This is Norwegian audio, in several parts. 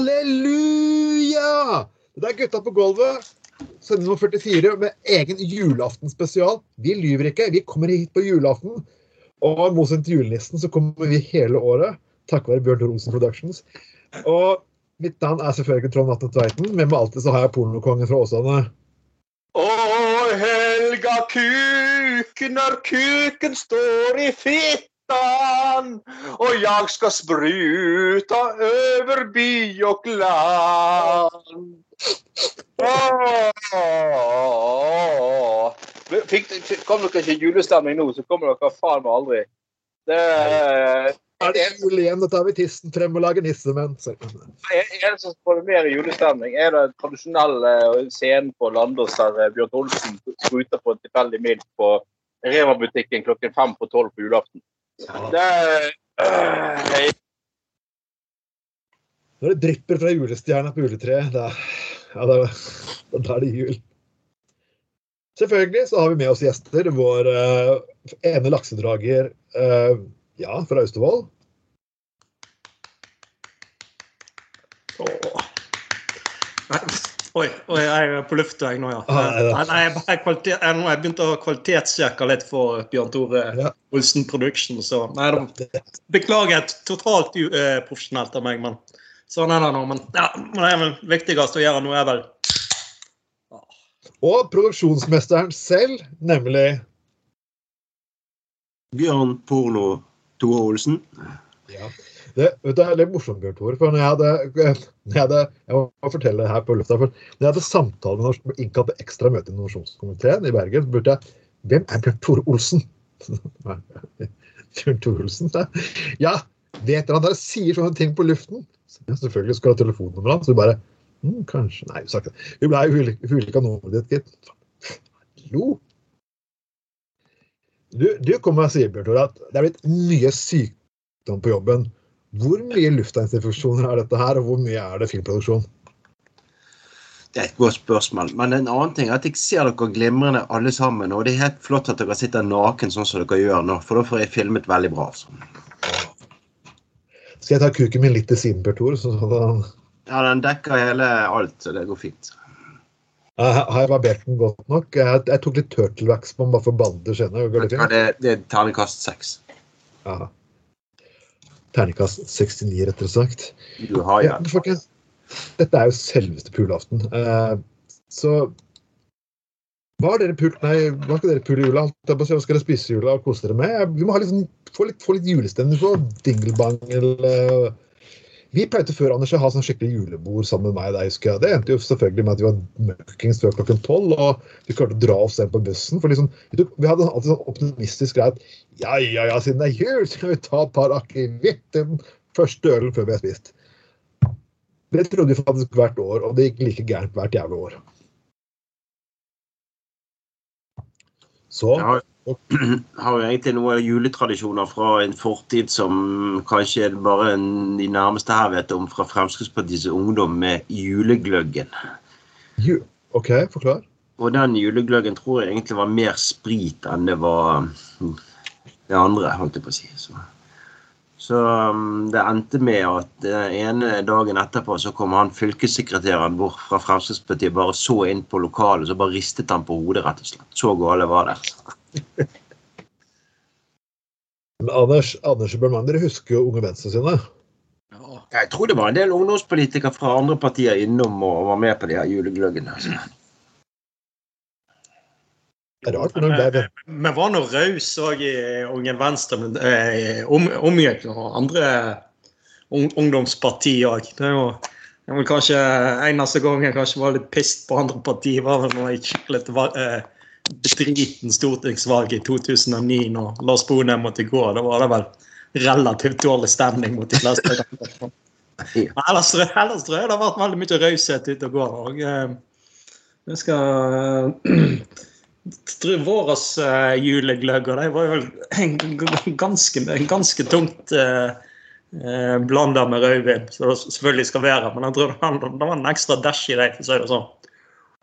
Halleluja! Det er gutta på gulvet. Sending nummer 44 med egen julaftenspesial. Vi lyver ikke, vi kommer hit på julaften. Og i motsetning til julenissen så kommer vi hele året. Takket være Bjørn Tor Olsen Productions. Og mitt navn er selvfølgelig Trond Atne Tveiten. Med meg alltid så har jeg pornokongen fra Åsane. Å, helga kuken når kuken står i fittan, og jeg skal spruta over by og land. Fikk, fikk, kom dere ikke julestemning nå, så kommer dere faen meg aldri. Det Er det jul igjen? Da tar vi tissen frem og lager nissemenn. Det som får mer julestemning? Er det tradisjonelle scenen på Landås der eh, Bjørn Olsen spruter på en tilfeldig mild på Rema-butikken klokken fem på tolv på julaften? Det øh, Når det drypper fra julestjerna på juletreet, da, ja, da, da er det jul. Selvfølgelig så har vi med oss gjester. Vår uh, ene laksedrager uh, ja, fra Austevoll. Åh. Oi, oi, jeg er på lufta jeg nå, ja. Ah, nei, jeg, bare jeg, nå har jeg begynt å kvalitetssjekke litt for Bjørn Tore Ja. Olsen Production. Så nei, da, beklager totalt uprofesjonelt av meg, men sånn er det nå. Men ja, men det er vel viktigst å gjøre nå, er vel Og produksjonsmesteren selv, nemlig Bjørn Porno Tore Olsen. ja. Det, vet du, det er litt morsomt, Bjørn Tore. For når jeg hadde, når jeg hadde Jeg må fortelle det her på lufta. For jeg hadde samtale med norsk- innkalt til ekstra møte i innovasjonskomiteen i Bergen, så spurte jeg hvem er Bjørn Tore Olsen? Bjørn Tore Olsen? Ja, vet dere han der sier sånne ting på luften? Så selvfølgelig skulle ha telefonnummeret hans. Så vi bare hm, Kanskje Nei, vi sa ikke det. Vi blei hulika nummeret ditt, gitt. Hallo? Du, du kommer og sier, Bjørn Tore, at det er blitt mye sykdom på jobben. Hvor mye luftveisinfeksjoner er dette her, og hvor mye er det filmproduksjon? Det er et godt spørsmål. Men en annen ting er at jeg ser dere glimrende alle sammen. Og det er helt flott at dere sitter naken sånn som dere gjør nå, for da får jeg filmet veldig bra. Altså. Skal jeg ta kuken min litt til siden, Per Tor? Så sånn, Ja, den dekker hele alt, så det går fint. Eh, har jeg barbert den godt nok? Jeg, jeg tok litt turtle wax på den bare for bander senere. Går det Ja, det, det er terningkast seks. Terningkast 69, rettere sagt. Du har Ja, folkens, dette er jo selveste pulaften. Eh, så hva har dere pult Nei, hva skal dere pule i jula? Hva skal dere spise i jula og kose dere med? Vi må ha litt, sånn- få, litt, få litt julestemning på dinglebang eller Vi pleide før Anders, å ha sånn skikkelig julebord sammen med meg. Der, husker jeg. Det endte jo selvfølgelig med at vi var møkkings før klokken tolv. Og vi klarte å dra oss hjem på bussen. For liksom, vi, hadde alltid sånn optimistisk greie at ja, ja, ja, siden det er jul, så skal vi ta et par akevitt den første ølen før vi har spist. Det trodde vi faktisk hvert år, og det gikk like gærent hvert jævla år. Så Jeg har, jo egentlig noen juletradisjoner fra en fortid som kanskje bare en, de nærmeste her vet om, fra Fremskrittspartiets ungdom med julegløggen. ju, OK, forklar. Og den julegløggen tror jeg egentlig var mer sprit enn det var mm, det andre, holdt jeg på å si. Så, så um, det endte med at den ene dagen etterpå så kom han fylkessekretæren bort fra Fremskrittspartiet, bare så inn på lokalet, så bare ristet han på hodet, rett og slett. Så gale var det. Men Anders, Anders og dere husker jo Unge Venstre sine? ja. Jeg tror det var en del ungdomspolitikere fra andre partier innom og var med på de her julegløggene. Det er rart, men det er, Vi var nå rause òg i Unge Venstre, men eh, omgikk noen andre ungdomspartier òg. Det er jo det var kanskje eneste gang jeg kanskje var litt pissed på andre partier, var vel når jeg gikk litt eh, bedriten stortingsvalg i 2009, når Lars Bonheim måtte gå. Da var det vel relativt dårlig stemning mot de fleste. Ellers, ellers tror jeg det har vært veldig mye raushet ute og går. Og, eh, jeg skal tror Våres uh, julegløgg og de var jo en ganske, ganske tungt uh, blanda med rødvin, så det selvfølgelig skal være. Men jeg tror det var, det var en ekstra dash i dem, for å si det sånn.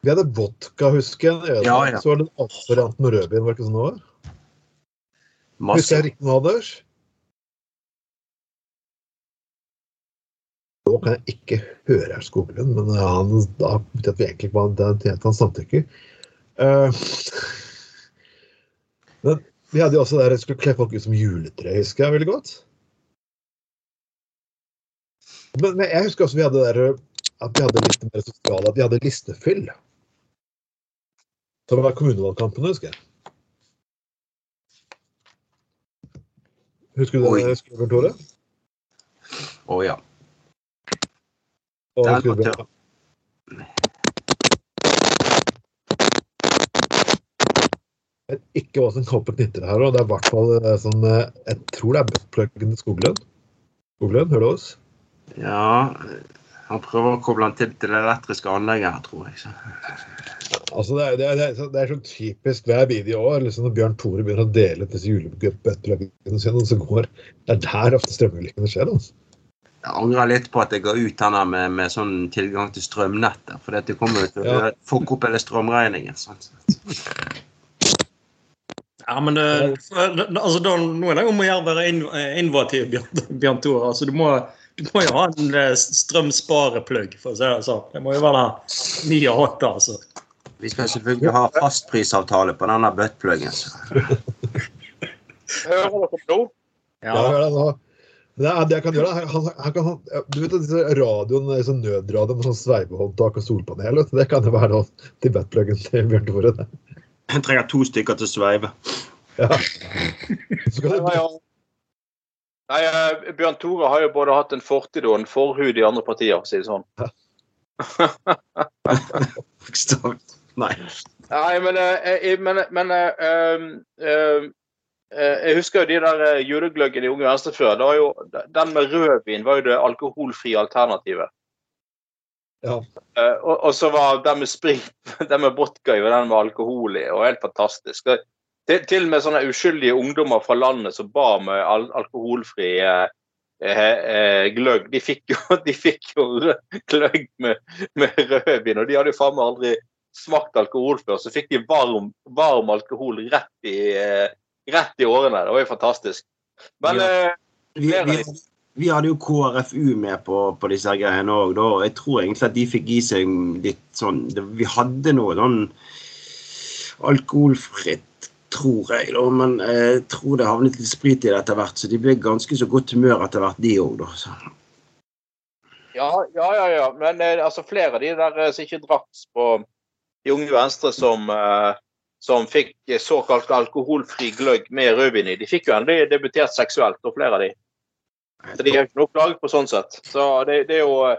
Vi hadde vodka, husker jeg. Ja, ja. Så var det en annen variant med rødvin. Var det ikke sånn det var? Husker jeg riktig nå, Anders? Nå kan jeg ikke høre herr Skoglund, men han, da vet vi egentlig ikke til at han samtykker. Uh, men vi hadde jo også der jeg skulle kle folk ut som juletre, husker jeg veldig godt. Men, men jeg husker også vi hadde der at vi hadde litt mer sosiale, at vi hadde listefyll. Det var kommunevalgkampene, husker jeg. Husker du Oi. det, Bjørn Tore? Å ja. Og Jeg vet ikke hva som kommer på knitter her, og det er i hvert fall sånn Jeg tror det er buttpluggen til Skoglund. Skoglund, hører du oss? Ja, han prøver å koble han til til det elektriske anlegget her, tror jeg. Så. Altså, det er, det, er, det, er, så typisk hver video år, liksom når Bjørn Tore begynner å dele ut disse julebuttpluggene sine, så går Det er der ofte strømulykkene skjer. Altså. Jeg angrer litt på at jeg ga ut den med, med sånn tilgang til strømnettet. For det kommer jo til å Ja. fucke opp hele strømregningen. Sant? Ja, men det, altså, da, nå er det om å gjøre å være eh, innovativ, Bjørn, Bjørn Tore. Altså, du, må, du må jo ha en eh, strømspareplugg, for å si det sånn. Det må jo være nye hotte, altså. Vi skal selvfølgelig ha fastprisavtale på denne buttpluggen. så. Hører dere nå? Ja, hør da nå. Det, er, det jeg kan gjøre, han, han, kan, du vet disse radioen, sånn nødradioen med sånn sveivehåndtak og solpanel, det kan jo være noe til buttpluggen til Bjørn Tore. Han trenger to stykker til å sveive. Ja. Så kan Ja, du, ja. Nei, eh, Bjørn Tore har jo både hatt en fortid og en forhud i andre partier, for å si det sånn. Nei. Nei, men, eh, jeg- men, men eh, um, eh, Jeg husker jo de der eh, julegløggene i Unge Venstre før. Det var jo, den med rødvin var jo det alkoholfrie alternativet. ja. Eh, og, og så var den med sprit, den med vodka i, og den med alkohol i. og Helt fantastisk. Til, til og med sånne uskyldige ungdommer fra landet som ba om eh, al alkoholfri eh, eh, eh, gløgg, de fikk jo, de fikk jo gløgg med, med rødvin. Og de hadde jo faen meg aldri smakt alkohol før. Så fikk de varm, varm alkohol rett i, eh, rett i årene. Det var jo fantastisk. Men Ja. eh, Vi, vi, vi hadde jo KrFU med på, på disse greiene òg, og Jeg tror egentlig at de fikk i seg litt sånn Vi hadde noe sånn alkoholfritt, tror jeg, da. Men jeg tror det havnet litt sprit i det etter hvert, så de ble ganske så godt humør etter hvert, de òg, da. Ja, ja, ja. ja. Men eh, altså, flere av de der eh, som ikke drakk på de unge venstre som, eh, som fikk såkalt alkoholfri gløgg med rødvin i, de fikk jo endelig debutert seksuelt, og flere av de. Så de har ikke noe klaget på sånn sett. Så det, det er jo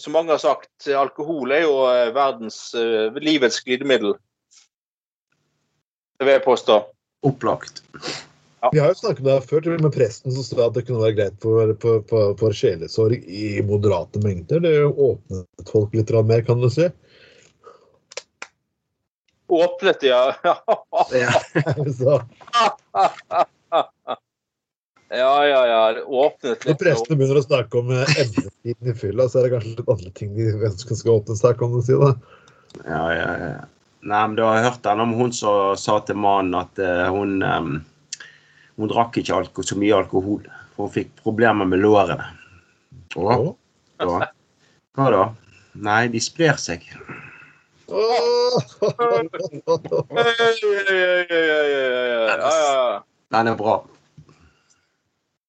Som mange har sagt, alkohol er jo verdens livets glidemiddel. Det vil jeg påstå. Opplagt. Vi har jo snakket med deg før, med presten som sa at det kunne være greit for, for, for, for sjelesorg i moderate mengder. Det åpnet folk litt mer, kan du si. Åpnet, ja. Ja. Ja, ja, ja. Det åpnet når litt. prestene begynner å snakke om eh, i fylla, så er det kanskje litt andre ting de ønsker skal åpnes her, kan du si. da. Ja, ja, ja. Nei, men du har hørt den om hun som sa til mannen at uh, hun um, Hun drakk ikke alko så mye alkohol, for hun fikk problemer med lårene. Da. Hva da? Nei, de sprer seg. Åh! Ja, ja, ja, ja, ja, ja. Den er bra.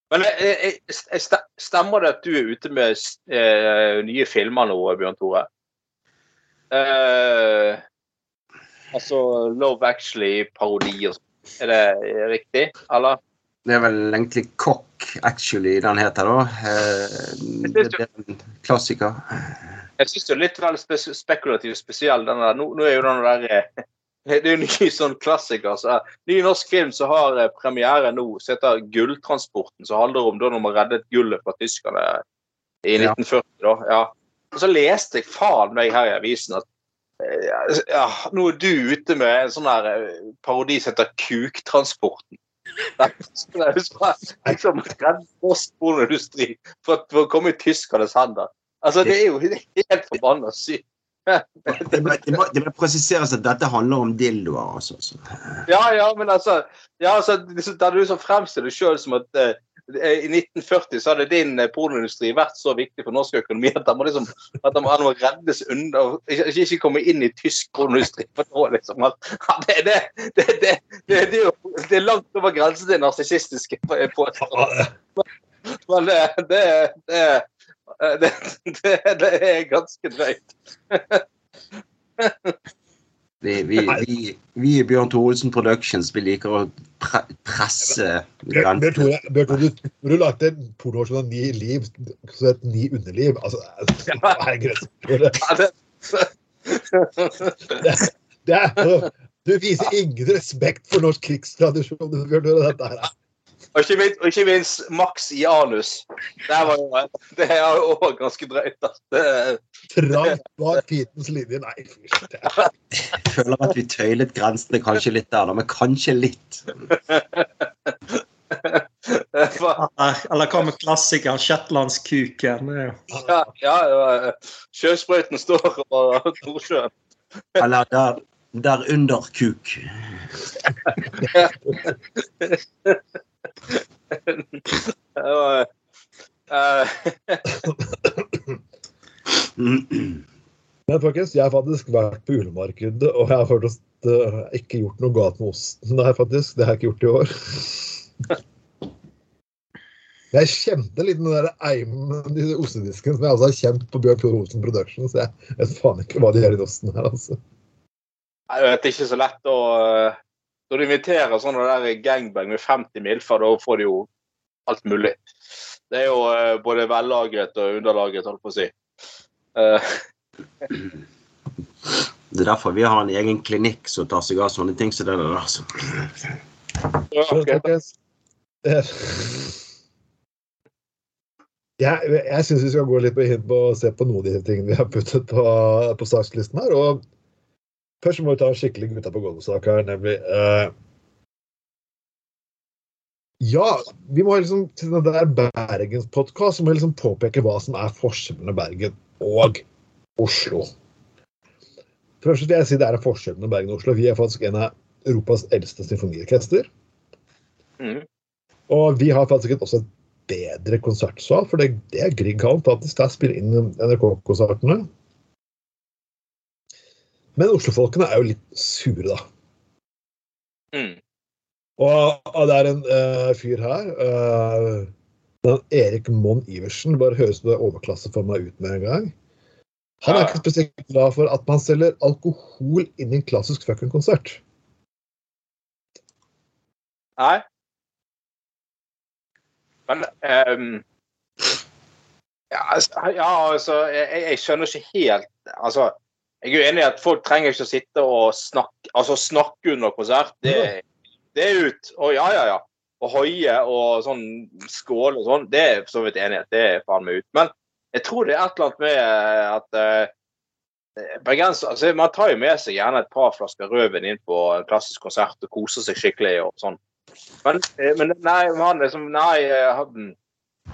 Men jeg, eh, eh, stemmer det at du er ute med eh, nye filmer nå, Bjørn Tore? Eh, altså Love Actually-parodi og sånn. Er det riktig, eller? Det er vel egentlig Cock Actually den heter, da. Eh, Det er en klassiker. Jeg syns det er litt vel spekulativ spesiell. Den der. Nå, nå er jo den der eh, Det er jo en ny sånn klassiker. Så, eh, ny norsk film som har premiere nå, som heter 'Gulltransporten'. Som handler om da når man reddet gullet fra tyskerne I Ja. 1940, da. Ja. Og så leste jeg faen meg her i avisen at ja, nå er du ute med en sånn her eh, parodi som heter Kuktransporten. Jeg liksom, Redd norsk pornoindustri for, for å komme i tyskernes hender. Altså, det er jo helt forbanna sykt. Det må, det, må, det må presiseres at dette handler om dildoer, altså. Så. Ja, ja, men altså, ja, altså Der du liksom fremstiller deg sjøl som at eh, i 1940 så hadde din eh, pornoindustri vært så viktig for norsk økonomi at den må liksom at den må, reddes unna ikke, ikke- komme inn i tysk pornoindustri. Liksom det, det, det, det, er langt over grensen til narsissistiske. Men det, det, det, det, det er ganske drøyt. Vi, vi, vi, vi i Bjørn Thoresen Productions vi liker å pre presse Bjørn. Tore, lagde en porno som har Ni liv, så het Ni underliv Altså, er det? Det, er, du viser ingen respekt for norsk krigstradisjon, Bjørn Tore. Dette her er Og ikke minst, og ikke minst Max i anus. Det, var jo, det er jo også ganske drøyt. trangt bak fitens linje. Nei, Jeg føler at vi tøylet grensene kanskje litt der, men kanskje litt. Eller, eller hva med klassikeren Shetlandskuken? Ja, ja, ja, sjøsprøyten står over Nordsjøen. Eller der, der under kuk. Eh. Men folkens, jeg har faktisk vært på julemarkedet, og jeg har faktisk uh, ikke gjort noe galt med osten Nei, faktisk. Det har jeg ikke gjort i år. Jeg kjente litt den der eimen i ostedisken som jeg også har kjent på Bjørn Tore Olsen Productions. Jeg vet faen ikke hva de gjør i osten her, altså. jeg vet, ikke så lett å eh, Når du inviterer sånne der gangbang med 50 milfer, da får du jo alt mulig. Det er jo eh, både vellagret og underlagret, holdt på å si. Uh. Det er derfor vi har en egen klinikk som tar seg av sånne ting som det der. Altså. ja, Men, ok. folkens, eh, Jeg, jeg syns vi skal gå litt på hint på å se på noen av de tingene vi har puttet på, på sakslisten her. og Først må vi ta en skikkelig gutta på gulvet-sak her, nemlig uh, Ja, vi må liksom til den der Bergenspodkast må liksom påpeke hva som er forskjellen mellom Bergen og Oslo. Først vil jeg si det er en forskjell mellom Bergen og Oslo. Vi er faktisk en av Europas eldste symfoniorkester. Mm. Og vi har faktisk også et bedre konsertsal, for det, det er Grieghallen. Der spiller inn NRK-konsertene. Men Oslofolkene er jo litt sure, da. Mm. Og, og det er en uh, fyr her uh, den Erik Monn Iversen. Bare høres det overklasse for meg ut med en gang. Han er ikke spesielt glad for at man selger alkohol inn i en klassisk fucking konsert. Nei. Men um, ja, altså, ja, altså jeg, jeg- jeg skjønner ikke helt Altså, jeg er enig i at folk trenger ikke å sitte og snakke altså snakke under konsert. Det, det er ut. Og ja, ja, ja. Og hoie og sånn skål og sånn, det er for så vidt enighet. Det er faen meg ut. Men jeg tror det er et eller annet med at eh, bergensere altså, Man tar jo med seg gjerne et par flasker rødvin inn på en klassisk konsert og koser seg skikkelig og sånn. Men, eh, men nei, man liksom Nei, eh,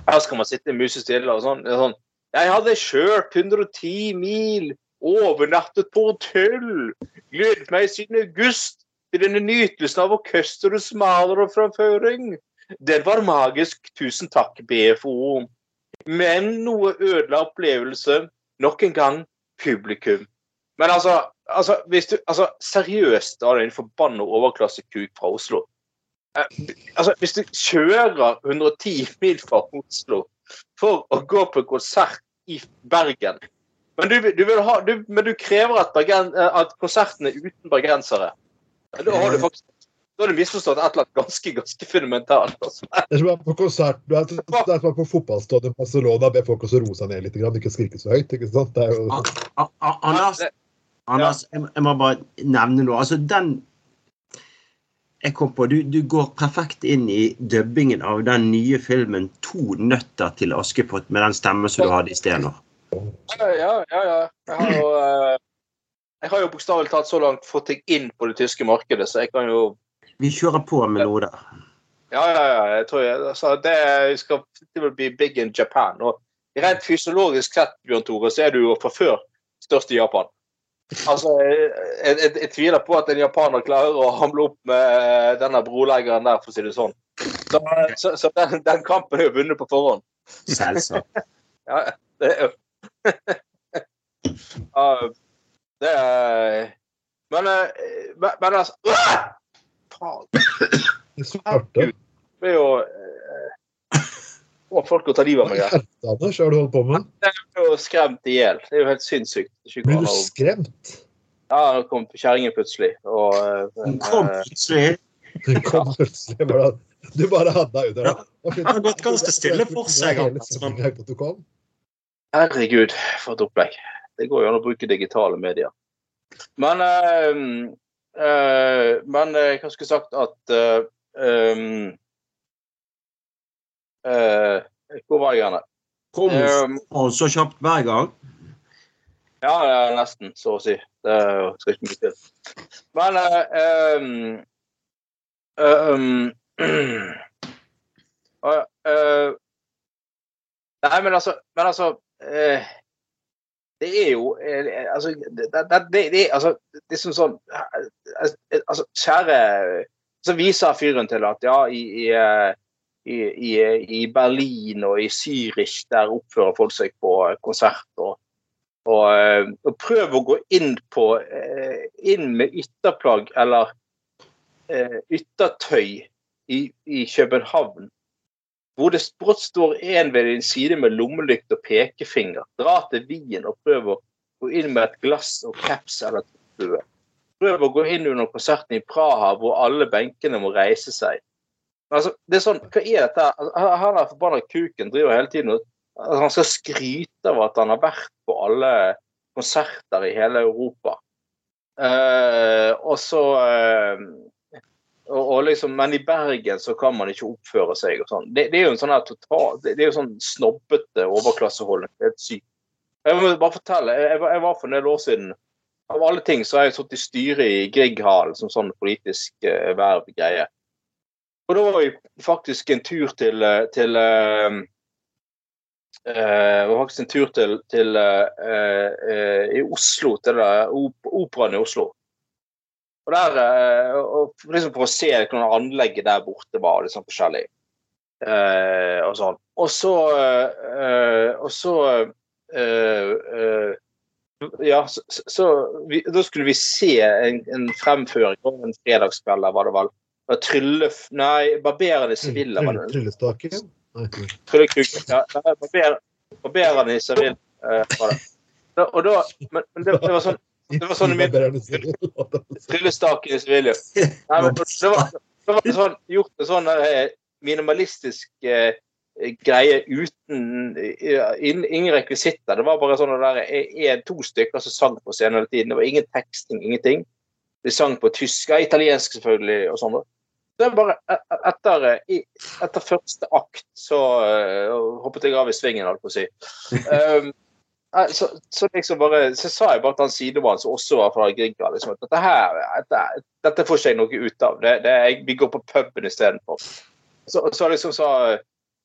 her skal man sitte musestille og sånn. Sånn. Jeg hadde kjørt 110 mil, overnattet på hotell, gledet meg siden august til denne nytelsen av orkesterets maler og framføring. Den var magisk, tusen takk, BFO. Men noe ødela opplevelse. Nok en gang publikum. Men altså, altså, hvis du, altså seriøst, da, din forbanna overklassekuk fra Oslo. Eh, altså, hvis du kjører 110 mil fra Oslo for å gå på konsert i Bergen Men du, du, vil ha, du, men du krever at, Bergen, eh, at konserten er uten bergensere. Da har du faktisk da har du misforstått et eller annet ganske ganske fundamentalt. Altså. Det er som å være på konsert, du er, det er som på fotballstadion i Barcelona og be folk å roe seg ned litt, ikke skrike så høyt. ikke sant? Det er jo... A- A- Anders, Anders jeg, jeg må bare nevne noe. Altså, den jeg kom på, du, du går perfekt inn i dubbingen av den nye filmen 'To nøtter til Askepott' med den stemmen som du hadde i sted nå. Ja, ja, ja. Jeg har jo, eh, jeg har jo bokstavelig talt så langt fått deg inn på det tyske markedet, så jeg kan jo Vi kjører på med noe der. Ja, ja, ja. Jeg tror jeg, altså, det skal det vil bli big in Japan. Og rent fysiologisk sett, Bjørn Tore, så er du jo fra før størst i Japan. Altså, jeg, jeg, jeg tviler på at en japaner klarer å hamle opp med denne broleggeren der, for å si det sånn. Så, så, så den, den kampen er jo vunnet på forhånd. Selvsagt. Ja, det er jo ja, Det er Men, uh, men, altså! Faen. Det svarte. Det er jo eh, Må folk å ta livet av meg her. Hva har du holdt på med? Jeg er jo skremt i hjel. Det er jo helt sinnssykt. Blir du skremt? Ja, nå kom kjerringen plutselig. Og, eh, Den kom eh, plutselig. Hun kom plutselig bare Du bare hadde deg under Det Han har gått ganske stille for seg, Hele altså. sendingen helt at du kom. Herregud, for et opplegg. Det går jo an å bruke digitale medier. Men øh, øh, Men jeg har skulle sagt at øh, eh, Hvor var jeg gjerne? Kom Um, så kjapt hver gang. Ja, nesten, så å si. Det skal ikke mye til. Men eh, um, um, eh, Nei, men altså, men altså eh, Det er jo eh, Altså, det, det, det, altså, det er som sånn eh, altså, Kjære Så viser fyren til at ja, i, i eh, i, i, Berlin og i Zürich, der oppfører folk seg på konsert. Og, og, eh, og prøv å gå inn på eh, inn med ytterplagg eller eh, yttertøy i, i København. Hvor det brått står en ved din side med lommelykt og pekefinger. Dra til Wien og prøv å gå inn med et glass og caps eller topplue. Prøv å gå inn under konserten i Praha hvor alle benkene må reise seg. Altså, det er sånn, Hva er dette? Altså, Han der forbanna kuken driver hele tiden og altså, Han skal skryte av at han har vært på alle konserter i hele Europa. Uh, og så eh, og, og liksom, Men i Bergen så kan man ikke oppføre seg og sånn. Det, det er jo en sånn her total, det, det er jo sånn snobbete overklasseholdning. Er helt sykt. Jeg må bare fortelle, jeg, jeg var for en del år siden Av alle ting så har jeg sittet i styret i Grieghallen som sånn politisk eh, verv-greie. Og da var vi faktisk en tur til, eh, til eh, eh, var faktisk en tur til, til eh, eh, i Oslo, til det, op operaen i Oslo. Og der, eh, og liksom For å se hvordan anlegget der borte var, liksom forskjellig. Eh, og sånn. Og så eh, Og så eh, eh, Ja, så, så vi, da skulle vi se en, en fremføring på en fredagskveld, der var det vel. Det var Trylle... Nei, Barberen i Sevilla. var det. Tryllestaken? Nei. Tryllekuken. Ja, nei, barber, Barberen i Sevilla eh, var det. Og da, men, men det, det var sånn det var sånn Tryllestaken i Sevilla. Nei, men det var, det var sånn, gjort en sånn eh, minimalistisk eh, greie uten in, ingen rekvisitter. Det var bare sånn der, en, to stykker som sang på scenen hele tiden. Det var ingen teksting, ingenting. De sang på tysk, ja, italiensk selvfølgelig, og sånn. er bare e- e- etter, eh, etter første akt så uh, hoppet jeg av i svingen, holdt på å si. Um, Så, så liksom bare, så sa jeg bare til han sidemannen som også var fra Grieghallen liksom, at dette her, dette, dette får ikke jeg noe ut av. Det, det, jeg, vi går på puben istedenfor. Så, så liksom sa,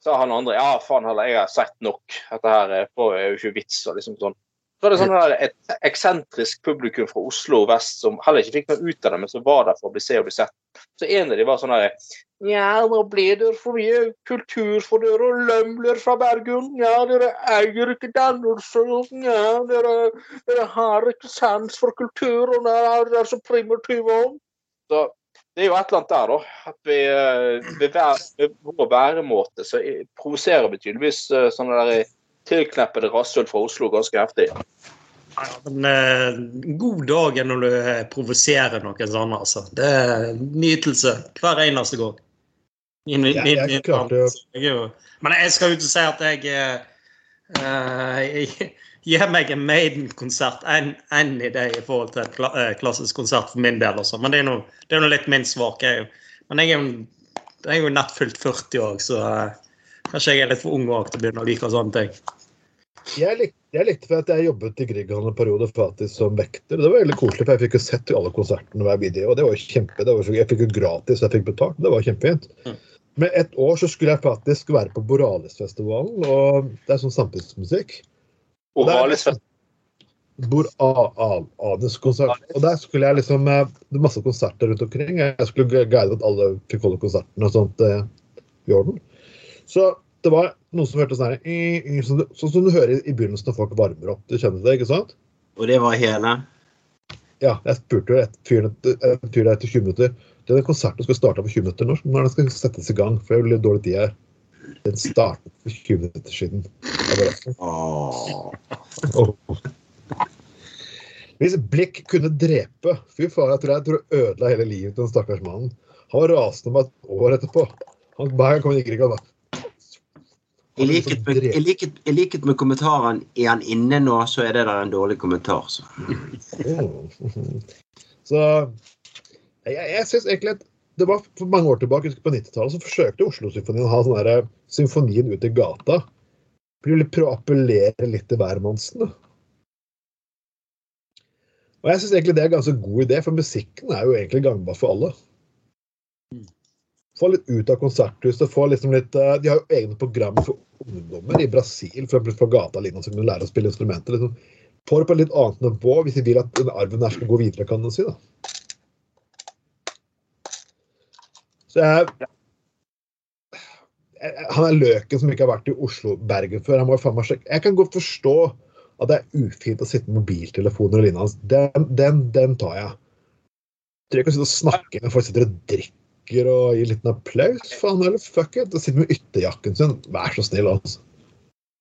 sa han andre ja, faen heller, jeg har sett nok. Dette her er er jo ikke vits. og liksom sånn. Så var det sånn der, et eksentrisk publikum fra Oslo vest som heller ikke fikk noe ut av det, men som var der for å bli se og bli sett. Så en av de var sånn her Ja, nå blir det for mye kultur for dere og lømler fra Bergen. Ja, dere eier ikke dannelse. Ja, dere, dere har ikke sans for kultur, og dere er, så primitive. Så det er jo et eller annet der, da. At vi eh, ved vår væremåte så provoserer vi tydeligvis eh, sånne der tilkneppede rasshøl fra Oslo ganske heftig. Ja, men eh, God dag er når du eh, provoserer noen sånne, altså. Det er nytelse hver eneste gang. Inn- Ja, inn- jeg klarte jo- jeg Men jeg skal jo ikke si at jeg eh, eh, gir meg en Maiden-konsert enn en idé i forhold til et eh, klassisk konsert for min del. Også. Men det er nå det litt min svak. Men jeg er jo, jeg er jo nett fylt 40 òg, så eh, kanskje jeg er litt for ung til å begynne å like sånne ting. Jeg likte, jeg likte for at jeg jobbet i Grieghallen en periode faktisk som vekter. Det var veldig koselig, for jeg fikk jo sett alle konsertene hver video. Og det var jo kjempe, det var Jeg fikk jo gratis, jeg fikk betalt. Det var kjempefint. Mm. Med et år så skulle jeg faktisk være på Boralesfestivalen og det er sånn samtidsmusikk. Oralisfest. Borealiskonsert. Og der skulle jeg liksom eh, Det er masse konserter rundt omkring. Jeg skulle guide at alle fikk holde konsertene og sånt eh, i orden. Så det var noen som hørte sånn her i- i- Sånn sånn som du hører i begynnelsen når folk varmer opp. Du kjenner det, ikke sant? Og det var hele. Ja, jeg spurte jo et fyr et fyr der etter 20 minutter. Det er Den konserten skal starte på 20 minutter. Når når den skal settes i gang? For jeg har litt dårlig tid her. Den startet for 20 minutter siden. Bare. Hvis blikk kunne drepe Fy faen, jeg tror jeg tror jeg ødela hele livet til den stakkars mannen. Han var rasende med et år etterpå. Han, hver gang han gikk og I likhet, med, i, likhet, I likhet med kommentaren 'Er han inne nå?' så er det der en dårlig kommentar. Så. Så jeg, jeg syns egentlig at det var for mange år tilbake, på 90-tallet, så forsøkte Oslo-symfonien å ha sånn derre symfonien ut i gata. Prøve å appellere litt til hvermannsen. Og jeg syns egentlig det er en ganske god idé, for musikken er jo egentlig gangbar for alle. Få litt ut av konserthuset. få liksom litt, eh, De har jo egne programmer for ungdommer i Brasil for eksempel på gata lignende, som kan lære å spille instrumenter. liksom. Få det på et litt annet nivå hvis de vil at den arven her skal gå videre, kan man si. da. Så jeg, jeg Han er løken som ikke har vært i Oslo, Bergen før. Han må faen meg sjekke. Jeg kan godt forstå at det er ufint å sitte med mobiltelefoner og lignende. Den, den, den tar jeg. jeg tror ikke å sitte og snakke med folk sitter og drikker og gir en liten applaus. Faen eller fuck it. Og sitter med ytterjakken sin. Vær så snill, altså.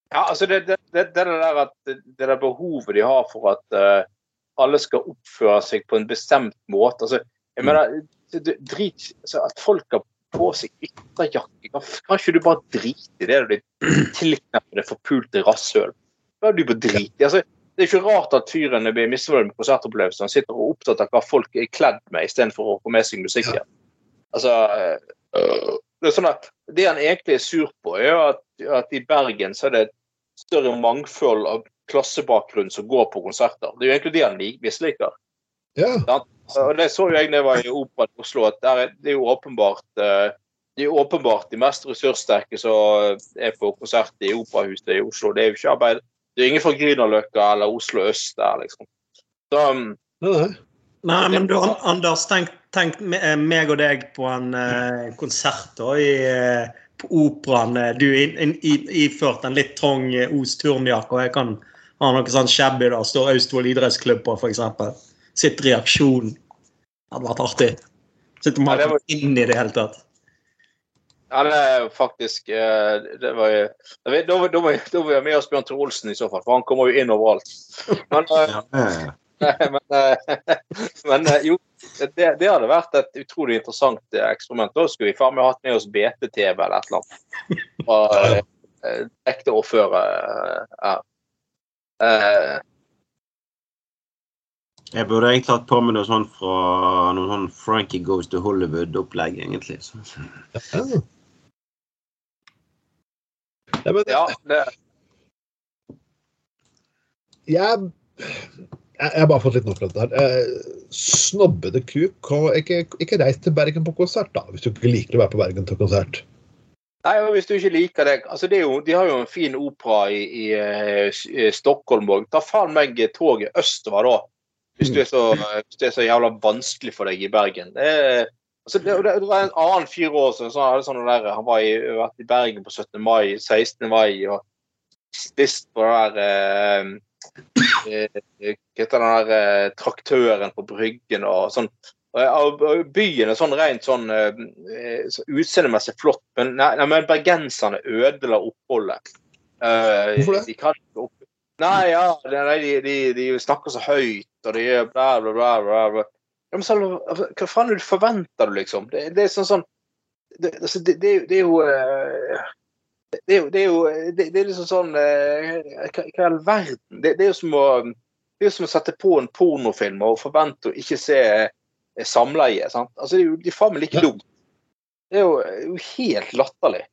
Ja, altså det, det, det, det der at det der behovet de har for at uh, alle skal oppføre seg på en bestemt måte. altså jeg mener, det- det- drit, altså At folk har på seg ytterjakke, kan, kan ikke du bare drite i det? Du blir tilknappet det forpulte rasshøl. Hva er du på drit i? Altså, det er ikke rart at fyren blir misfornøyd med konsertopplevelsen. Han sitter og er opptatt av hva folk er kledd med, istedenfor å få med seg musikken. Altså, øh, det, er sånn at, det han egentlig er sur på, er at, at i Bergen så er det et større mangfold av klassebakgrunn som går på konserter. Det er jo egentlig det han lik- misliker. Ja. Og det så jo jeg da jeg var i Operaen i Oslo, at der er, det er jo åpenbart eh, det er jo åpenbart de mest ressurssterke som er på konsert i Operahuset i Oslo. Det er jo ikke arbeid. Det er ingen fra Grünerløkka eller Oslo øst der, liksom. Så, um. Nei, men du, Anders, tenk, tenk eh, meg og deg på en uh, konsert da, i, uh, på Operaen. Du iført en litt trang uh, Os-turnjakke, og jeg kan ha noe sånn shabby da, står Austevoll idrettsklubb på, f.eks. Sitt reaksjon. aksjon. Det hadde vært artig. Sitter man Ja, var- inn i det hele tatt. ja, det er faktisk det var jo, Da vil jeg ha med oss Bjørn Tore Olsen i så fall, for han kommer jo inn overalt. Men, Ja, men, eh, men eh, jo, det, det hadde vært et utrolig interessant eh, eksperiment. Da skulle vi faen meg hatt med oss BT-TV eller et eller annet. Og ekte ordfører. Ja. Eh, Jeg burde egentlig hatt på meg noe sånt fra noen sånn Frankie Goes to Hollywood-opplegg, egentlig. Så. Ja. Ja, ja, det, jeg, jeg har bare fått litt nok av dette her. Eh, Snobbete kuk. Ikke, ikke reis til Bergen på konsert, da, hvis du ikke liker å være på Bergen til konsert. Nei, men Hvis du ikke liker det altså det er jo, De har jo en fin opera i, i, eh, i Stockholm òg. Ta faen meg toget østover da. Hvis, det, så, er så jævla vanskelig for deg i Bergen. Det, altså det, det, var en annen fyr også, hadde sånn der, han var i, vært i Bergen på 17. mai, 16. mai og spist på det der eh, eh, Hva heter den der eh, traktøren på Bryggen og sånn. Og Byen er sånn rent sånn eh, eh, så utseendemessig flott, men, nei, nei, men bergenserne ødela oppholdet. Eh, Hvorfor det? De kan ikke opp... Nei, ja, de, de, de snakker så høyt, og de gjør bla, bla, bla. bla, bla. Ja, men så, hva faen er det du forventer du, liksom? Det, det er sånn sånn det, altså, det, det, er jo- det er jo eh, det er jo, det er jo det, det er liksom sånn eh, Hva i all verden? Det, det er jo som å det er jo som å sette på en pornofilm og forvente å ikke se eh, samleie. sant? Altså, Det er jo de faen meg like dumt. Det er jo, er jo helt latterlig.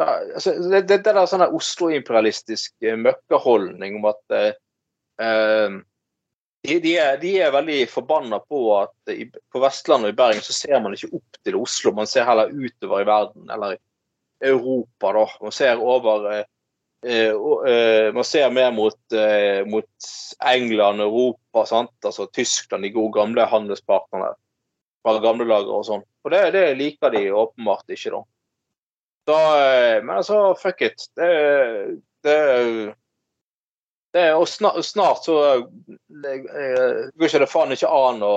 Ja, altså, det, det, der sånn Oslo-imperialistisk møkkeholdning møkkaholdning om at eh, eh, de, de, er, de er veldig forbanna på at i, på Vestlandet og i Bergen så ser man ikke opp til Oslo, man ser heller utover i verden, eller Europa, da. Man ser over eh, eh, eh, Man ser mer mot, eh, mot England, Europa, sant? altså Tyskland, de gode gamle handelspartnerne fra gamle dager og sånn. Og det, det liker de åpenbart ikke, da. da eh, men altså, fuck it. Det, det det, og snart, snart så eh, går ikke det faen ikke an å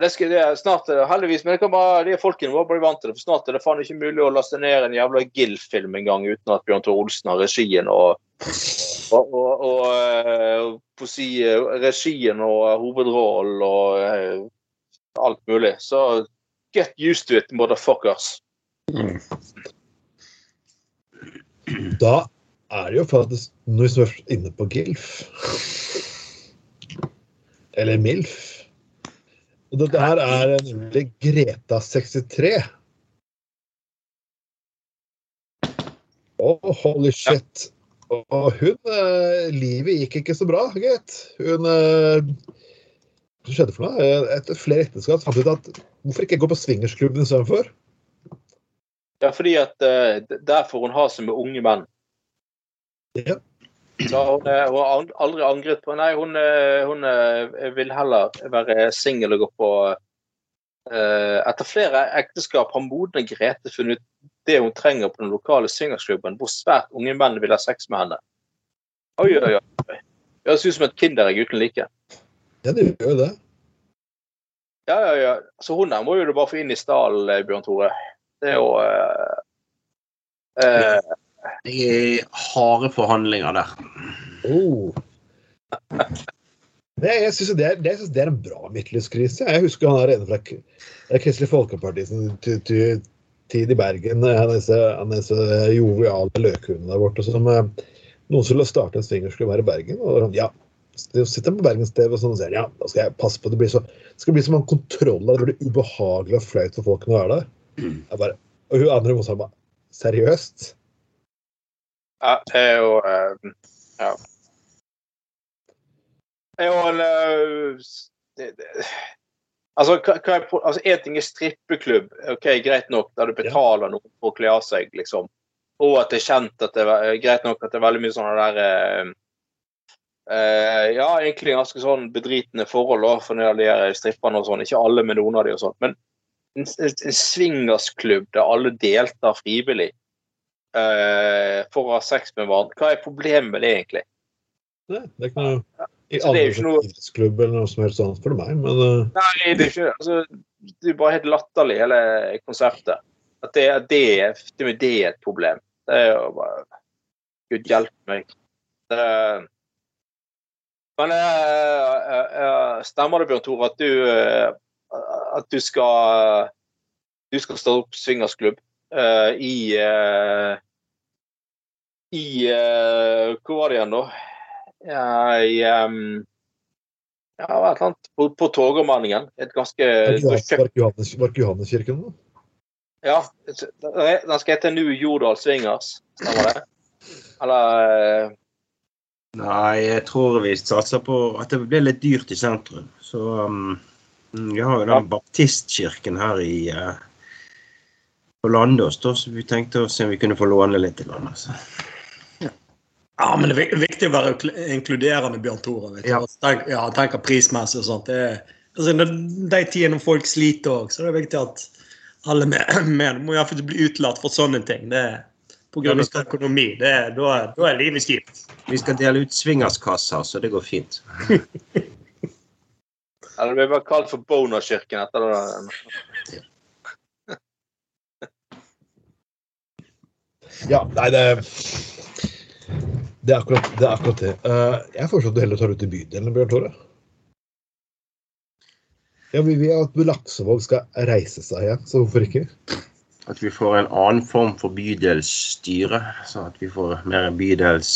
det skal, det er snart, eh, heldigvis, men det kan bare, de folkene må bli vant til det. for Snart er det faen ikke mulig å laste ned en jævla GIL-film engang uten at Bjørn Tore Olsen har regien og og, og, og si, regien og hovedrollen og alt mulig. Så get used to it, motherfuckers. Mm. Da er det jo faktisk Når vi er inne på GILF Eller MILF. Og dette her er nemlig Greta 63. Oh, holy shit. Og hun eh, Livet gikk ikke så bra, gitt. Hun eh, Hva skjedde for noe? Eh, Etter flere ekteskap fant ut at hvorfor ikke gå på swingersklubben istedenfor? Ja, fordi at uh, der får hun ha seg med unge menn. Ja. Så hun, eh, hun har aldri angret på Nei, hun, eh, hun eh, vil heller være singel og gå på Etter flere ekteskap har modne Grete funnet ut det hun trenger på den lokale swingersklubben, hvor svært unge menn vil ha sex med henne. Oi, oi, oi. Høres ut som et kinderegg uten like. Ja, det gjør jo det. Ja, ja, ja. Så hun der må jo du bare få inn i stallen, Bjørn Tore. Det er jo uh, uh, Det er harde forhandlinger der. Oh. Det, jeg syns det, det, det er en bra midtlivskrise. Jeg husker han er ene fra Kristelig Folkeparti sin tid i Bergen. Han er disse, han er disse joviale løkhundene der borte som eh, Noen skulle starte en swingersklubb her i Bergen. og han, ja, sitter på Bergens TV og sånn og sier ja, da skal jeg passe på. Det blir så, det skal bli som mange kontroller. Det blir ubehagelig og flaut for folkene å være der. Jeg bare, og hun andre motstanderen bare Seriøst? Ja, det er jo eh, Ja. Det er jo en eh, Altså, hva, hva er, altså, en ting er strippeklubb. ok, Greit nok, der du betaler noen for å kle av seg, liksom. Og at det er kjent at det er greit nok at det er veldig mye sånne der Uh, Ja, egentlig ganske sånn bedritne forhold da, for når det gjelder stripperne og sånn. Ikke alle, men noen av de og sånn. Men en, en swingersklubb der alle deltar frivillig for å ha sex med hverandre. Hva er problemet med det, egentlig? Nei, det er ikke noe i det jo andre idrettsklubb noe- eller noe som helst annet, for meg, men uh... Nei, det er ikke altså, Det er bare helt latterlig, hele konseptet. At det, det, med det er et problem. Det er jo bare Gud hjelpe meg. Det, men eh, eh, eh, stemmer det, Bjørn Tore, at du eh, at du skal du skal starte opp swingersklubb eh, i eh, i eh, Hvor var det igjen, da? I um, ja, et eller annet på, på Torgallmanningen. Et ganske var ikke Johanneskirken da? Ja, den skal hete Nu Jordal Swingers. Stemmer det? Eller eh, Nei, jeg tror vi satser på at det blir litt dyrt i sentrum. Så um, vi har jo den baptistkirken her i eh, lande oss, da, så vi tenkte å se om vi kunne få låne litt til land, Altså. Ja, men det er viktig å være inkluderende, Bjørn Tore. vet du. Ja. Altså, Tenk, ja, tenker prismessig og sånt. Det er, altså, det, de tidene folk sliter òg, så det er viktig at alle med. med. Må iallfall ikke bli utelatt for sånne ting. Det er på grunn av økonomi. Det da, da er livet kjipt. Vi skal dele ut swingerskasser, så det går fint. Eller det blir bare kalt for Bonerkirken etter det. Ja, nei, det Det er akkurat det. Er akkurat det. Eh, jeg foreslår at du heller tar ut i bydelen, Bjørn Tore. Ja, vi vil at Laksevåg skal reise seg igjen, så hvorfor ikke? At vi får en annen form for bydelsstyre, sånn at vi får mer bydels...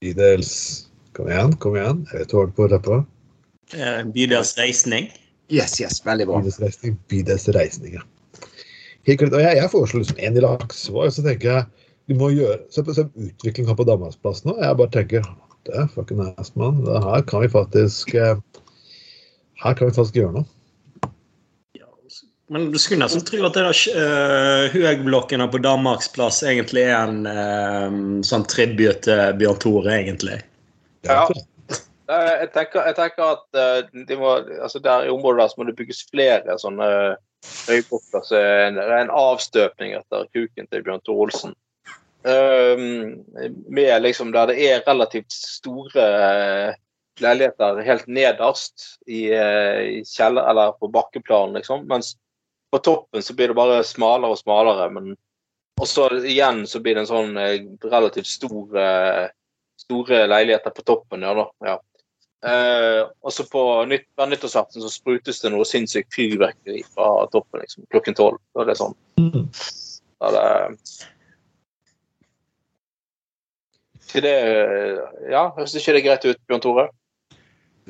Bydels Kom igjen, kom igjen. Jeg vet du har det på leppa. Eh, Bydelsreisning. Yes, yes, veldig bra. Bydelsreisning, bydelsreisning, ja. Helt klart, Og jeg, jeg foreslo liksom en i Laksevåg, så tenker jeg vi må gjøre Se på utviklingen på Danmarksplassen nå. Jeg bare tenker det er fucking ass. Det Her kan vi faktisk eh, Her kan vi faktisk gjøre noe. Ja, Men du skulle nesten tro at det der uh, høgblokken her på Danmarksplass egentlig er en uh, sånn tribut til Bjørn Tore, egentlig. Ja. Eh, Jeg tenker, jeg tenker at uh, de må, altså der i området der så må det bygges flere sånne høyblokker. Så en, en avstøpning etter kuken til Bjørn Tore Olsen. Um, med liksom der det er relativt store eh, leiligheter helt nederst i, eh, i kjeller, eller på bakkeplan, liksom. Mens på toppen så blir det bare smalere og smalere. Men og så igjen så blir det en sånn eh, relativt stor eh, store leiligheter på toppen. ja da, ja. Eh, og så på nytt, nyttårsaften så sprutes det noe sinnssykt fyrverkeri fra toppen liksom, klokken tolv. Da er det sånn. Mm. Da er det Til det Ja, høres ikke det greit ut, Bjørn Tore?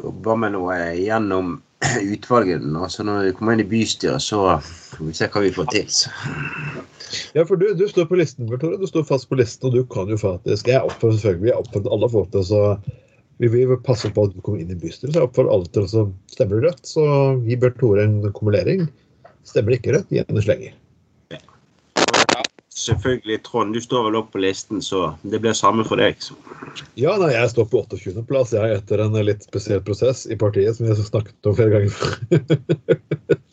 Jobber med noe gjennom utvalget. Altså så når vi kommer inn i bystyret, så får vi se hva vi får til. Så. Ja, for du, du står på listen, Bjørn Tore. Du står fast på listen, og du kan jo faktisk Jeg oppfordrer selvfølgelig jeg oppfordrer alle folk til å vi vil passe på at du kommer inn i bystyret. Så jeg oppfordrer alle til å stemme rødt, så gi Bjørn Tore en kumulering. Stemmer ikke rødt, gi henne slenger. Selvfølgelig, Trond, du står vel opp på listen, så det blir samme for deg. Så. Ja, nei, jeg står på 28. plass jeg, etter en litt spesiell prosess i partiet, som vi har snakket om flere ganger.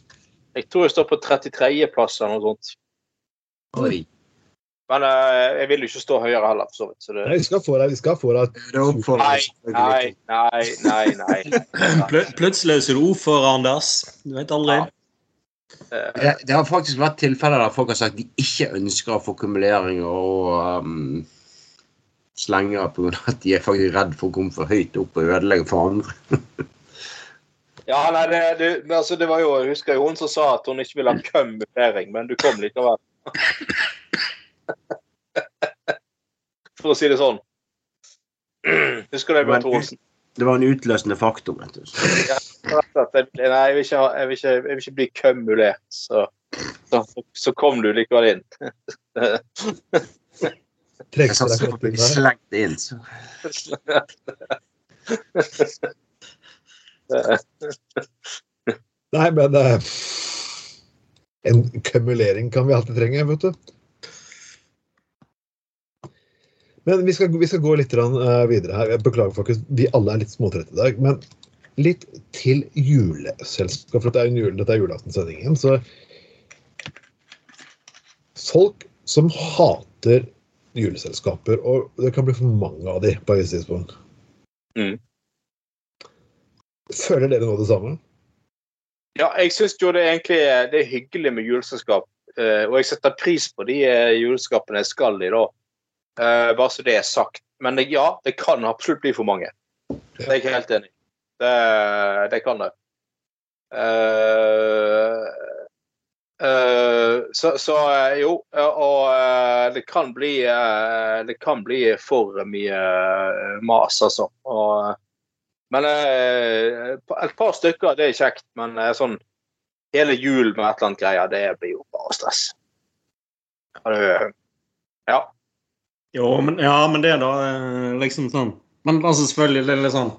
Jeg tror jeg står på 33. plass eller noe sånt. Oi. Men uh, jeg vil jo ikke stå høyere heller, for så vidt. Så det... Nei, vi skal få deg, vi skal få deg Det Nei, nei, nei, nei. nei. Pl plutselig er du ordfører, Anders. Du vet aldri. Ja. Eh, Det, det har faktisk vært tilfeller der folk har sagt de ikke ønsker å få kumuleringer og um, slenger pga. at de er faktisk redd for å komme for høyt opp og ødelegge for andre. Ja, nei, det, det, men altså, det var jo, jeg husker jo hun som sa at hun ikke ville ha kumulering, men du kom likevel. For å si det sånn. Husker du det, Bjørn Tore Det var en utløsende faktor. vet du. Rett og slett. Jeg- Nei, jeg vil ikke, jeg vil ikke, jeg vil ikke bli kumulert, så, så, så kom du likevel inn. Jeg satser på å bli inn slengt inn. Så. Nei, men eh, En kumulering kan vi alltid trenge, vet du. Men vi skal, vi skal gå litt eh, videre her. Jeg beklager, folkens. Vi alle er litt småtrette i dag. Men litt til juleselskap. For dette er, jule, dette er julaftensendingen. Så folk som hater juleselskaper, og det kan bli for mange av de på et visst tidspunkt. Mm. Føler dere nå det samme? Ja, jeg syns jo det er egentlig det er hyggelig med juleselskap. eh, og jeg setter pris på de juleskapene juleselskapene jeg skal i, da. Eh, bare så det er sagt. Men det, ja, det kan absolutt bli for mange. Det er jeg helt enig i. Det, det kan det. Uh, uh, så, so, eh, jo, og det kan bli Det kan bli for mye mas, altså. Og, men et par stykker, det er kjekt. Men sånn hele julen med et eller annet greier, det blir jo bare stress. Ja. Jo, men, ja, men det da eh, liksom sånn Men altså selvfølgelig, det er litt sånn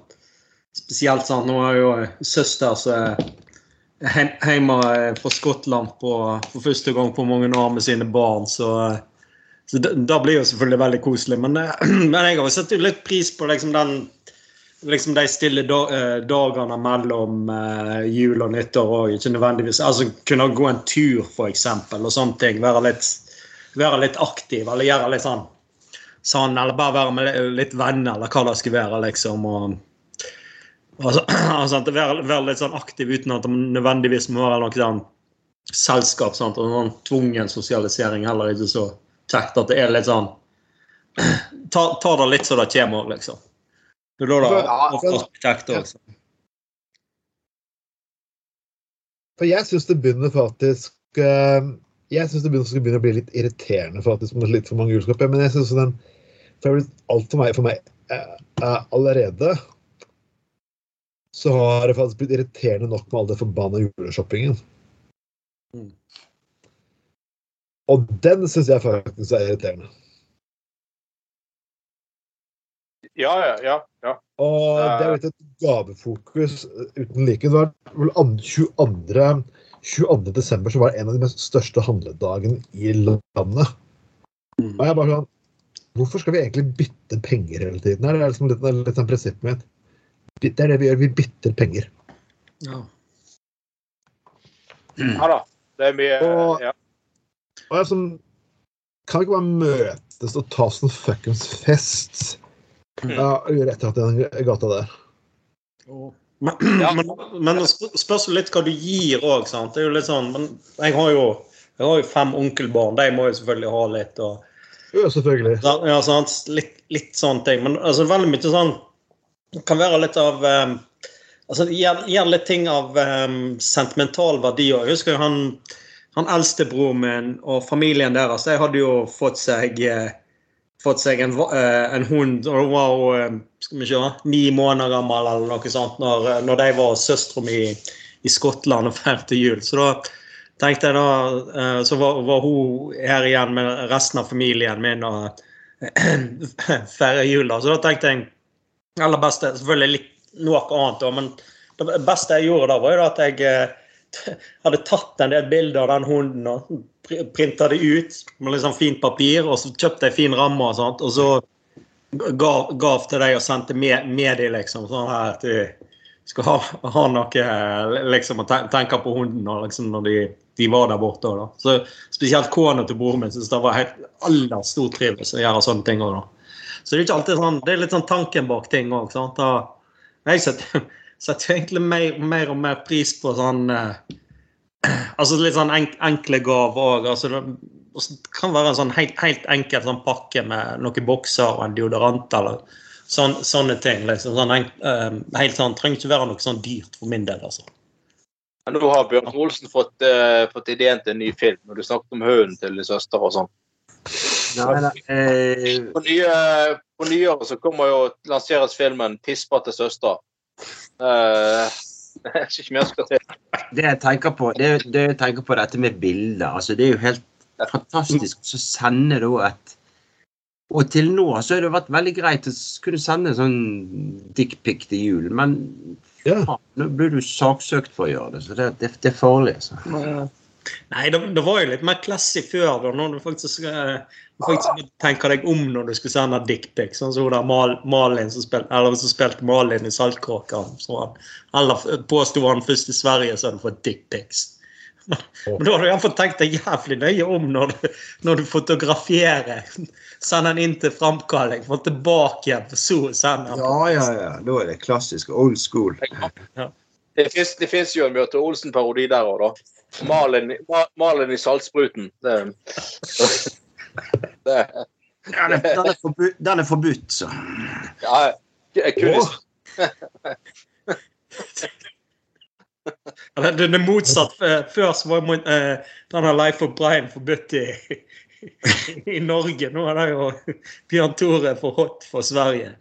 spesielt sånn Nå har jeg jo en søster som er hjemme eh, fra Skottland på, for første gang på mange år med sine barn, så eh, så det blir jo selvfølgelig veldig koselig. Men, eh, men jeg har jo sett litt pris på liksom den liksom de stille eh, dagene mellom eh, jul og nyttår òg. Ikke nødvendigvis altså Kunne gå en tur, f.eks., og sånne ting. Være litt, være litt aktiv, eller gjøre litt sånn sånn, eller bare være med litt venner, eller hva det skulle være, liksom. og Altså, altså, være, være litt sånn aktiv uten at det nødvendigvis må være noe sånn selskap. Sant? Og sånn tvungen sosialisering heller ikke så kjekt. At det er litt sånn Ta, ta det litt så det kommer òg, liksom. Det er da det er kjekt òg. For jeg syns det begynner faktisk eh, Jeg syns det begynner, begynne å bli litt irriterende faktisk med litt for mange juleskap. Men jeg syns den for det har blitt alt for meg, for meg eh, eh, allerede så har det faktisk blitt irriterende nok med all den forbanna juleshoppingen. Mm. Og den syns jeg faktisk er irriterende. Ja, ja, ja. ja. Og det er blitt et gavefokus uten like. Det var vel an- 22. 22. desember var var en av de mest største handledagene i landet. Og jeg bare sånn Hvorfor skal vi egentlig bytte penger hele tiden? Det er liksom litt, litt sånn prinsippet mitt. Det er det vi gjør. Vi bytter penger. Ja. ja da. Det er mye Og- ja. Og jeg som, sånn Kan vi ikke bare møtes og ta sånn fuckings fest? Ja, rett etter den gata der. Men, Ja. men, men spørs litt hva du gir òg. Det er jo litt sånn jeg har jo, jeg har jo fem onkelbarn. De må jo selvfølgelig ha litt. og Jo, selvfølgelig. Ja, ja, sant? Litt, litt sånne ting. Men altså, veldig mye sånn Det kan være litt av um, altså, Gjør, litt ting av um, sentimental verdi òg. Jeg husker jo han, han eldstebroren min og familien deres. De hadde jo fått seg eh, fått seg en, eh, en hund og hun var jo eh, skal vi se, ni måneder gammel eller noe sånt når, eh, når de var søstera mi i, Skottland og feirte jul. Så da tenkte jeg da, så var, var hun her igjen med resten av familien min og feire jul. da. Så da tenkte jeg Eller beste, selvfølgelig litt noe annet, da, men det beste jeg gjorde da, var jo at jeg hadde tatt en del bilder av den hunden og pr- printa det ut med litt sånn fint papir, og så kjøpte jeg fin ramme og sånt, og så gav, gav til deg og sendte med, med de, liksom. Sånn her at du skal ha, ha noe eh, liksom å tenke på hunden og liksom når de, de var der borte. Da. Så Spesielt kona til broren min syns det var helt aller stor trivelse å gjøre sånne ting. også, da. Så det er ikke alltid sånn, det er litt sånn tanken bak ting òg. Jeg setter, setter egentlig mer, mer og mer pris på sånn eh, Altså litt sånn enk, enkle gaver òg. Altså, det kan være en sånn helt, helt enkel sånn pakke med noen bokser og en deodorant eller sånn, sånne ting. liksom sånn enk, eh, helt sånn, Trenger ikke være noe sånn dyrt for min del. altså. Ja, Nå har Bjørn Olsen fått, eh, fått ideen til en ny film, når du snakket om hunden til din søster og sånn. Nei, nei, eh, På, nye, på nyåret så kommer jo lanseres filmen 'Tispete søster'. Eh, jeg vet ikke mer skal til. det jeg tenker på, det, det jeg tenker på dette med bilder. altså Det er jo helt fantastisk å sende da et Og til nå så har det vært veldig greit å kunne sende en sånn dickpic til jul, men Ja. faen, nå blir du saksøkt for å gjøre det, så det, det, det er farlig. altså. Nei, det, det var jo litt mer classy før. da, når du faktisk, eh, du faktisk tenker deg om når du skulle sende dickpic. Sånn som der Mal, Malin som eller som spilte Malin i Saltkråkan. Eller påsto han først i Sverige så hadde du fått dickpics. Men da har du iallfall tenkt deg jævlig nøye om når du, når du fotograferer. Send den inn til framkalling, få tilbake igjen, for så å sende den. Ja, ja, ja. Da er det klassisk old school. Det fins- Det fins jo en Bjørte Olsen-parodi der òg, da. Malin, malen i Saltspruten. Det, det, Den er, den er, forbudt, den er forbudt, så. ja, jeg kunne, oh. Den er motsatt. Eh, Før så var den eh, denne Life of Brian forbudt i, i Norge. Nå er det jo Bjørn Tore for hot for Sverige.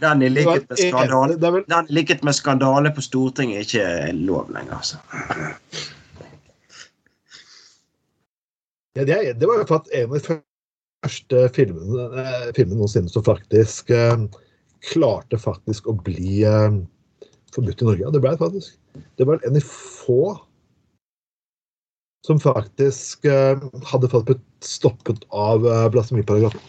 Den i Det likhet med skandale, Den er den i likhet med skandale på Stortinget ikke er lov lenger, altså. Ja, det, det var jo faktisk en av de første filmene, eh, filmene noensinne som faktisk eh, klarte faktisk å bli eh, forbudt i Norge. Ja, det ble det faktisk. Det var en av de få som faktisk eh, hadde fått blitt stoppet av eh, blasfemiparagrafen.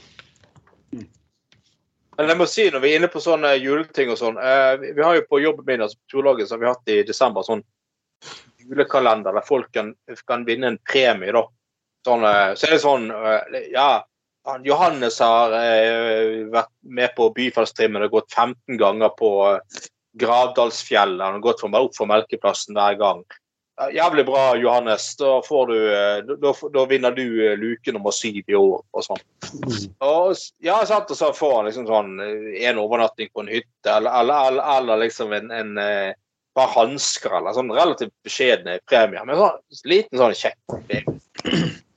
Men jeg må si, når vi er inne på sånne juleting og sånn eh, Vi har jo på jobben min altså på så har vi hatt i desember sånn julekalender der folk kan, kan vinne en premie, da. Sånn, eh, så er det sånn eh, Ja, Johannes har eh, vært med på Byfallstrimmen og gått 15 ganger på Gravdalsfjell, Gravdalsfjellet. Han har gått for, opp for Melkeplassen hver gang. Jævlig bra, Johannes. Da, får du, da, da- vinner du luke nummer syv i år. og sånn. Og, ja, sant, og så får han liksom sånn en overnatting på en hytte, eller, eller, eller, eller liksom en, en par hansker, eller sånn relativt beskjedne premier. Men sånn liten sånn kjekk premie.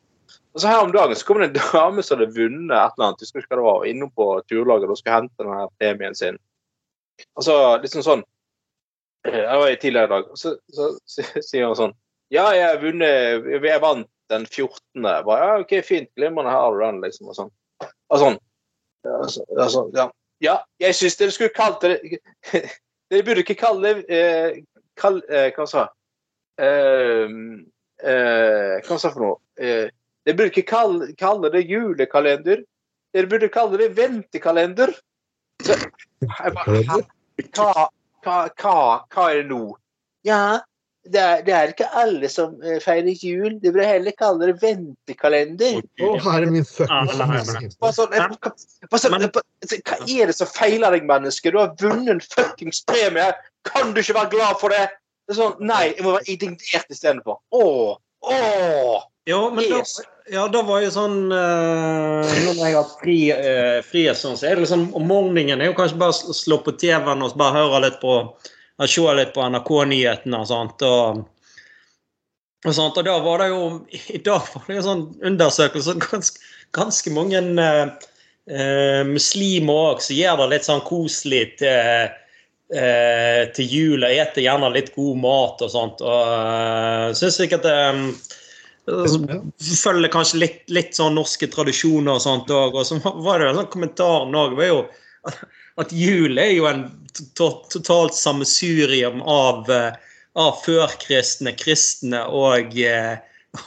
Og så her om dagen så kom det en dame som hadde vunnet et eller annet, jeg husker ikke hva det var, innom på turlaget og skulle hente denne premien sin. Altså liksom sånn eh, Det var i tidligere i dag. Og så, så, så sier hun sånn Ja, jeg vunnet Jeg vant den 14. Jeg Bare, ja, OK, fint. Glimrende. Her har du den, liksom. Og sånn. Og sånn. Ja, så, ja, så, ja. jeg syns dere skulle kalt det Dere burde ikke kalle det eh, kall, eh, Hva sa eh, eh, Hva sa jeg for noe? Eh, dere burde ikke kalle, kalle det julekalender. Dere burde kalle det ventekalender. Så, bare, hva, hva, hva, hva er det nå? Ja, det er, det er ikke alle som eh, feirer jul. De burde heller kalle det ventekalender. Å, her er min fuckings Hva, er det som feiler deg, menneske? Du har vunnet en fuckings premie. Kan du ikke være glad for det? Det er sånn, Nei, jeg må være indignert istedenfor. Åh, åh. Ja, men da, ja, da var jo sånn uh, Når jeg har fri, uh, fri og sånn, så er det liksom om morgenen er jo kanskje bare å slå på TV-en og bare høre litt på Se litt på NRK-nyhetene og sånt. Og, og sånt. Og da var det jo I dag var det jo sånn undersøkelse ganske, ganske mange uh, eh, muslimer òg som gjør det litt sånn koselig til eh, til jul og eter gjerne litt god mat og sånt. Og uh, syns sikkert um, Følger kanskje litt, litt sånn norske tradisjoner og sånt òg. Og så var det en sånn kommentar òg at, jul er jo en totalt sammensurium av, eh, av førkristne, kristne og, eh,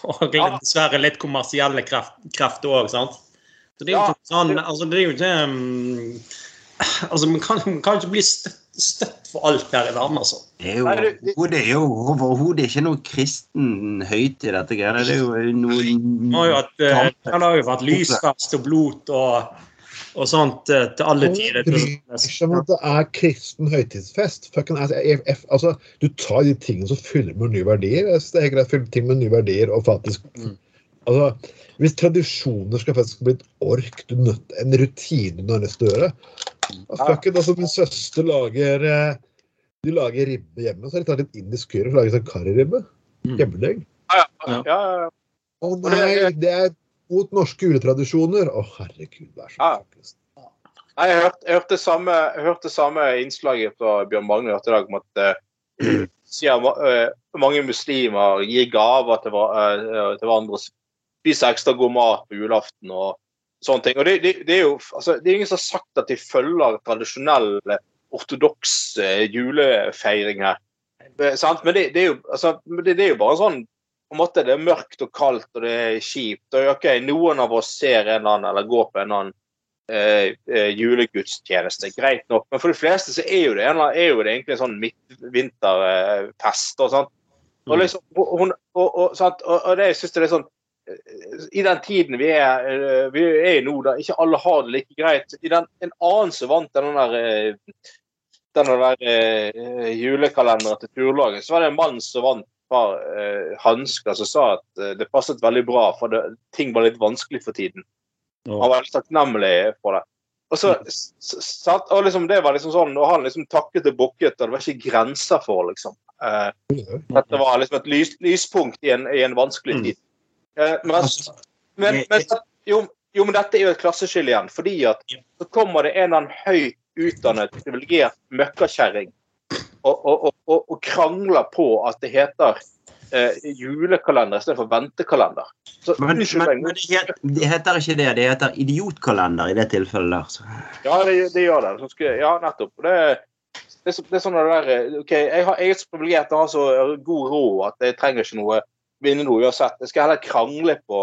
og dessverre litt kommersielle kreft- krefter òg, sant? Så det er jo sånn altså det er jo ikke um, altså Man kan, man kan ikke bli støtt, støtt for alt her i verden, altså. Det er jo det- det- det er jo overhodet ikke noe kristen i dette greiene. Det er jo noe Det har jo, hatt, eh, det har jo vært lysfest og blot og, og sånt eh, til alle tider. bryr seg om at det er kristen høytidsfest. Altså, altså, du tar de tingene som fyller med nye verdier. Jeg synes Det er greit å fylle ting med nye verdier og faktisk Mm. Altså, Hvis tradisjoner skal faktisk bli et ork, du nødt, en rutine du har nødt til å gjøre fuck it, altså, Min søster lager eh, De lager ribbe hjemme. Så har de tatt litt indisk curry og laget sånn karriribbe. Mm. Kjempedigg. Ja, ja, ja, ja. Å nei, det er mot norske juletradisjoner. Å herregud, vær så Ja. snill. Nei, jeg hørte, jeg hørte, samme, jeg hørte samme innslaget fra Bjørn Magne i dag om at uh, sier, eh, mange muslimer gir gaver til, uh, til hverandre. Spiser ekstra god mat på julaften og sånne ting. Og det, det, det, er jo altså, det er ingen som har sagt at de følger tradisjonell ortodoks julefeiring her. Eh, sant? Men det, det, er jo, altså, det, det er jo bare sånn på en måte Det er mørkt og kaldt og det er kjipt. og ok, Noen av oss ser en eller annen eller går på en eller annen eh, eh, julegudstjeneste. Greit nok. Men for de fleste så er jo det, en, eller annen- er jo det egentlig en sånn midtvinterfest. og sånt. Og, liksom, og, hun- og, og, sant? og, og det, jeg synes det er sånn I den tiden vi er, eh, vi er i nå, da ikke alle har det like greit. I den, En annen som vant den der eh, den der eh, julekalenderen til turlaget, så var det en mann som vant et par eh, hansker som sa at det passet veldig bra, for det, ting var litt vanskelig for tiden. Han var veldig takknemlig for det. Og så, s- s- og liksom, det var liksom sånn, og han liksom takket og bukket, og det var ikke grenser for liksom. Eh, dette var liksom et lys, lyspunkt i en, i en vanskelig Mm. tid. Eh, men, men, men, jo, jo, men dette er jo et klasseskille igjen. Fordi at så kommer det en eller annen høyt utdannet, privilegert møkkakjerring og, og, og, og, krangler på at det heter eh, julekalender istedenfor ventekalender. Så, Men, men, men det, heter ikke det. Det heter idiotkalender i det tilfellet der. Så. Ja, det, det gjør det. Så skal, ja, nettopp. Det, det, det er sånn det der eh, OK, jeg, har, jeg er så privilegert og har så god råd at jeg trenger ikke noe vinne noe uansett. Jeg skal heller krangle på,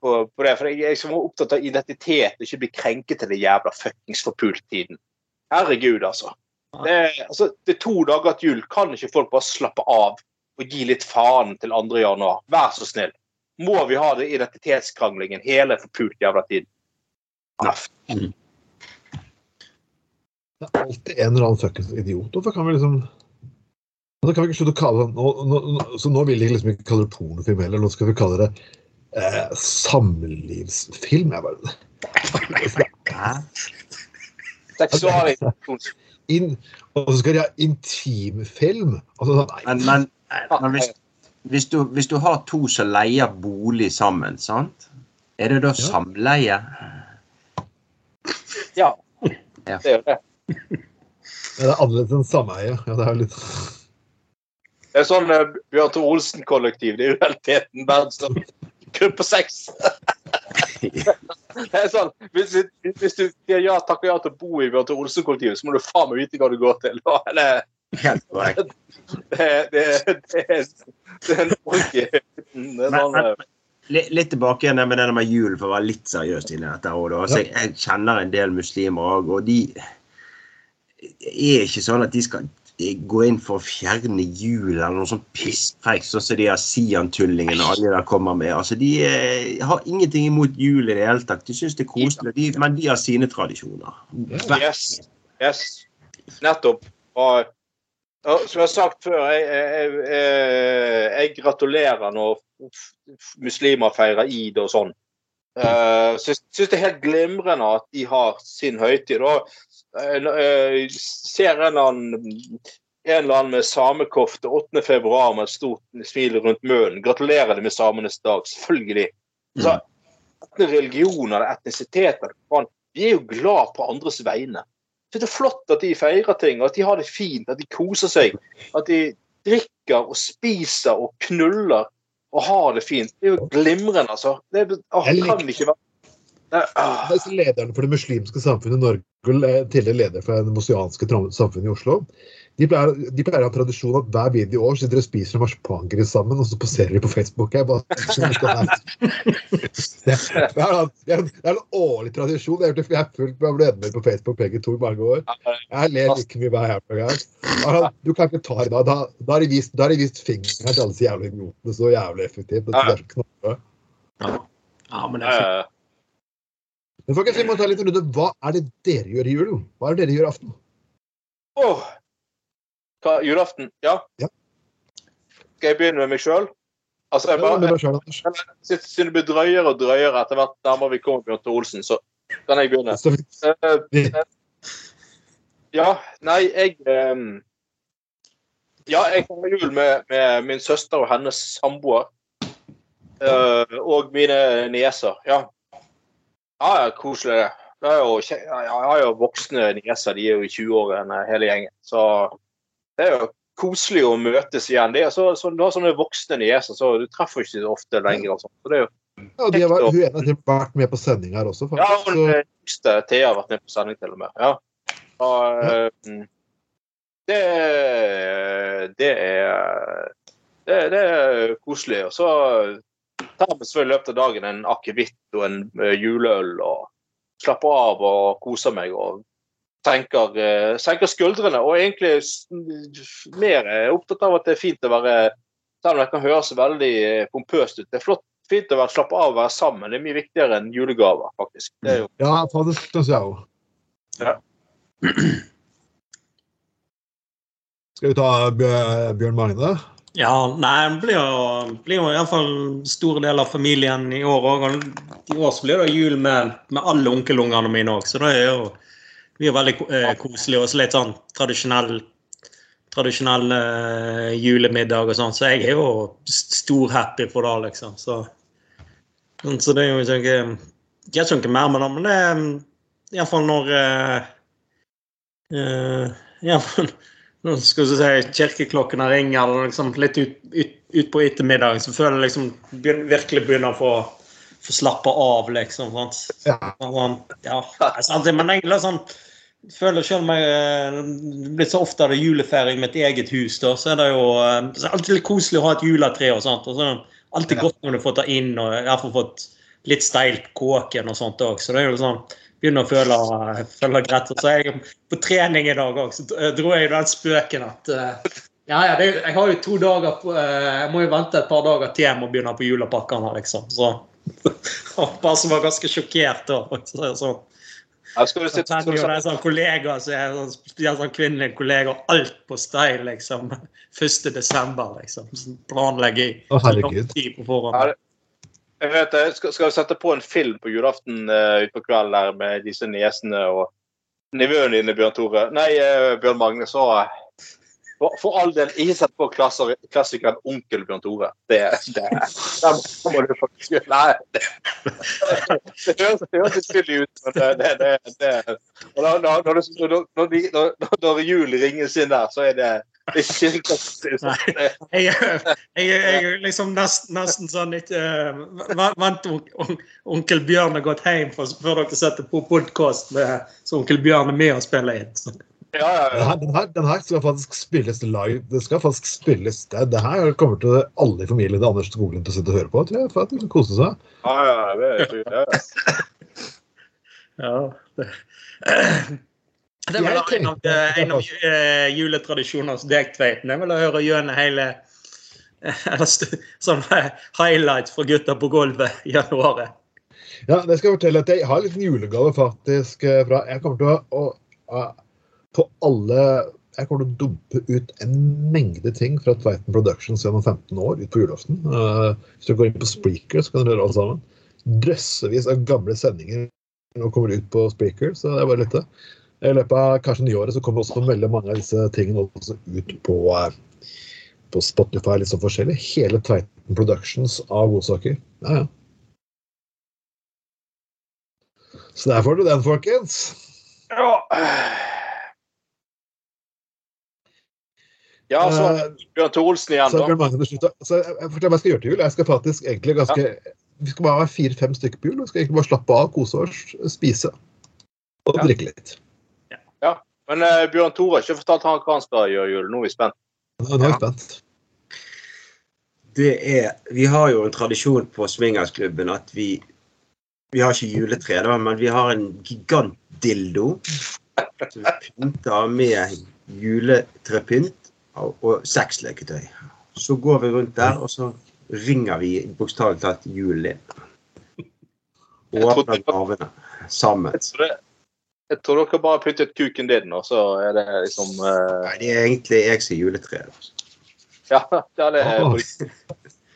på, på det. For jeg, jeg så opptatt av identitet og ikke bli krenket til det jævla fuckings forpult-tiden. Herregud, altså. Det, altså. det er to dager til jul. Kan ikke folk bare slappe av og gi litt faen til 2. januar? Vær så snill. Må vi ha det identitetskranglingen hele forpult jævla tiden? Neff. Det er alltid en eller annen fuckings. Hvorfor kan vi liksom Nå kan vi ikke slutte å kalle det nå, nå, nå- Så nå vil de liksom ikke kalle det pornofilm heller. Nå skal vi kalle det eh, samlivsfilm. Jeg bare Hæ? In, Og så skal de ha intimfilm. Altså, nei, Men, men, men hvis, hvis, du, hvis du har to som leier bolig sammen, sant? Er det da samleie? Ja. Ja. Det er jo det. det er annerledes enn sameie. Ja, det er litt Det er sånn uh, Bjørn Tore Olsen-kollektiv. Det er jo realiteten verdens som gruppe seks. Det er sånn, hvis, hvis du sier ja, takker ja til å bo i Bjørn Tore Olsen-kollektivet, så må du faen meg vite hva du går til. Er det, Helt korrekt. det, det, det, det er en ordentlig det Men, sånn, litt, litt tilbake igjen med det med jul, for å være litt seriøs inni dette. da. Altså, jeg, jeg kjenner en del muslimer òg, og de er ikke sånn at de skal gå inn for å fjerne hjulet eller noe sånn pisspreik, sånn som de her Sian-tullingene alle der kommer med. Altså, De eh, har ingenting imot jul i det hele tatt. De syns det er koselig, de, men de har sine tradisjoner. Yes. yes. Nettopp. Og, og som jeg har sagt før, jeg, jeg, jeg, jeg gratulerer når muslimer feirer id og sånn. Uh, syns, syns det er helt glimrende at de har sin høytid. Og ser en eller annen en eller annen med samekofte 8. februar med et stort smil rundt munnen. Gratulerer deg med samenes dag, selvfølgelig. Så, mm. religion eller etnisitet Vi er jo glad på andres vegne. Så Det er flott at de feirer ting, at de har det fint, at de koser seg. At de drikker og spiser og knuller og har det fint. Det er jo glimrende, altså. Det er, å, kan ikke være. Disse lederne for det muslimske samfunnet i Norge, eh, tidligere leder for det mosianske samfunnet i Oslo, de pleier, de pleier å ha tradisjon at hver video i år sitter og spiser en marsipangris sammen, og så poserer de på Facebook. Jeg bare, ikke det, er. det, er, en årlig tradisjon. Jeg har fulgt med medlemmer på Facebook begge to i mange år. Jeg ler like mye hver gang. Du kan ikke ta i dag. Da, da har de vist, da de vist fingeren til alle disse jævla idiotene så jævlig effektivt. Det er så. Ja, men det er Men folkens, vi må ta litt runde. Hva er det dere gjør i julen? Hva er det dere gjør i aften? Oh, Hva, julaften? Ja. Ja. Skal jeg begynne med meg sjøl? Altså, jeg bare, Anders. siden siden det blir drøyere og drøyere etter hvert nærmere vi kommer Bjørn Tore Olsen, så kan jeg begynne. Eh, Ja, nei, jeg um, Ja, jeg feirer jul med, med min søster og hennes samboer. Uh, og mine nieser. Ja. Ja, ja, koselig det. er jo, jeg har jo voksne nieser, de er jo i 20-årene hele gjengen. Så det er jo koselig å møtes igjen. Det er så, så, du har sånne voksne nieser, så du treffer ikke så ofte lenger. Og sånt. så det er jo, Ja, de har vært, hun ene har vært med på sending her også, ja, faktisk. Så, eh, yngste Thea har vært med på sending til og med. Ja. Og, ja. det, det er det, det er koselig. Og så tar vi selvfølgelig i løpet av dagen en akevitt og en eh, juleøl og slapper av og koser meg og senker, eh, senker skuldrene. Og egentlig mer er opptatt av at det er fint å være Selv om det kan høres veldig eh, pompøst ut. Det er flott, fint å være slappe av og være sammen. Det er mye viktigere enn julegaver, faktisk. Det jo ja, faktisk syns jeg òg. Ja. Skal vi ta Bjørn Magne? Ja, nei, det blir jo, blir jo iallfall stor del av familien i år òg. I år så blir det jul med, med alle onkelungene mine òg, så det er jo det blir jo veldig eh, koselig. Og så litt sånn tradisjonell tradisjonell eh, julemiddag og sånn. Så jeg er jo storhappy for det, liksom. Så, så det er jo ikke Jeg vet ikke mer med det, men det er iallfall når eh, eh, fall nå skal du si, kirkeklokkene ringer eller liksom litt ut, ut, ut på ettermiddagen, så føler jeg liksom virkelig begynner å få, få slappe av, liksom. Sant? Ja. Sånn, ja, sant? Men egentlig sånn jeg føler selv om jeg eh, det blir så ofte det julefeiring med et eget hus, da, så er det jo eh, så er alltid litt koselig å ha et juletre og sånt. og så er det alltid godt når du får ta inn og iallfall fått litt steilt kåken og sånt òg. Så det er jo sånn begynner å føle, føle greit. Og så er jeg på trening i dag òg, så eh, dro jeg den spøken at eh, ja, ja, det, jeg har jo to dager på, eh, Jeg må jo vente et par dager til jeg må begynne på julepakkene, liksom. Så Bare som var ganske sjokkert da. Så, er sånn. Ja, skal du Jeg sitte, skal du det er sånn kollega er sånn, sånn kvinnelig kollega, alt på style, liksom. 1. desember, liksom. Planlegger i Å, så herregud. tid på forhånd. Jeg vet det, skal, skal vi sette på en film på julaften uh, utpå kvelden der med disse niesene og nevøene dine, Bjørn Tore? Nei, uh, Bjørn Magne, så For, for all del, ikke sett på klasser, klassikeren Onkel Bjørn Tore. Det, det, det må du faktisk. Nei, det, det høres, høres spillig ut, men det, det, det, og da, da, når, når, når, når, jul ringes inn der, så er det. Jeg, jeg, jeg liksom nesten, nesten sånn ikke uh, Vent on- on- onkel Bjørn har gått hjem for, før dere setter på podkast så onkel Bjørn er med og spiller inn. Så. Ja, ja, Den ja. her, den, her, den her skal faktisk spilles live. Det skal faktisk spilles. Det, det her kommer til alle i familien til Anders Skoglund til å sitte og høre på. tror jeg, for at de kan kose seg. ja, ja, det er- ja, ja. Ja, det. Det er vel Jeg en av, tenkte- en av eh, juletradisjonene hos Degtveiten. Jeg vil høre gjennom hele eller st- sånn eh, highlights fra gutta på gulvet i januar. Ja, det skal jeg fortelle at jeg har en liten julegave faktisk eh, fra Jeg kommer til å, å, å På alle Jeg kommer til å dumpe ut en mengde ting fra Tveiten Productions gjennom 15 år ut på julaften. Uh, hvis du går inn på Spreaker, så kan dere høre alt sammen. Drøssevis av gamle sendinger nå kommer ut på Spreaker, så det er bare litt. I løpet av kanskje nyåret så kommer også veldig mange av disse tingene også ut på, uh, på Spotify, litt sånn forskjellig. Hele Tveiten Productions av godsaker. Ja, ja. Så der får du den, folkens. Ja. Ja, så Eh, Bjørn Tore Olsen igjen, Så, da. Slutt, så jeg, jeg forteller hva jeg skal gjøre til jul. Jeg skal faktisk egentlig ganske Vi skal bare være fire-fem stykker på jul. Vi skal egentlig bare slappe av, kose oss, spise og Ja. drikke litt. Ja, Men uh, Bjørn Tore har ikke fortalt han hva han skal gjøre i jul. Nå er vi spent. Nå nå er vi spent. Det er Vi har jo en tradisjon på Swingersklubben at vi Vi har ikke juletre, da, men vi har en gigantdildo som vi pynter med juletrepynt og, seks leketøy. Så går vi rundt der, og så ringer vi bokstavelig talt julen inn. Åpner gavene sammen. Jeg tror dere bare puttet kuken din, og så er det liksom uh... Nei, det er egentlig jeg som er juletreet. altså. Ja, ja det er det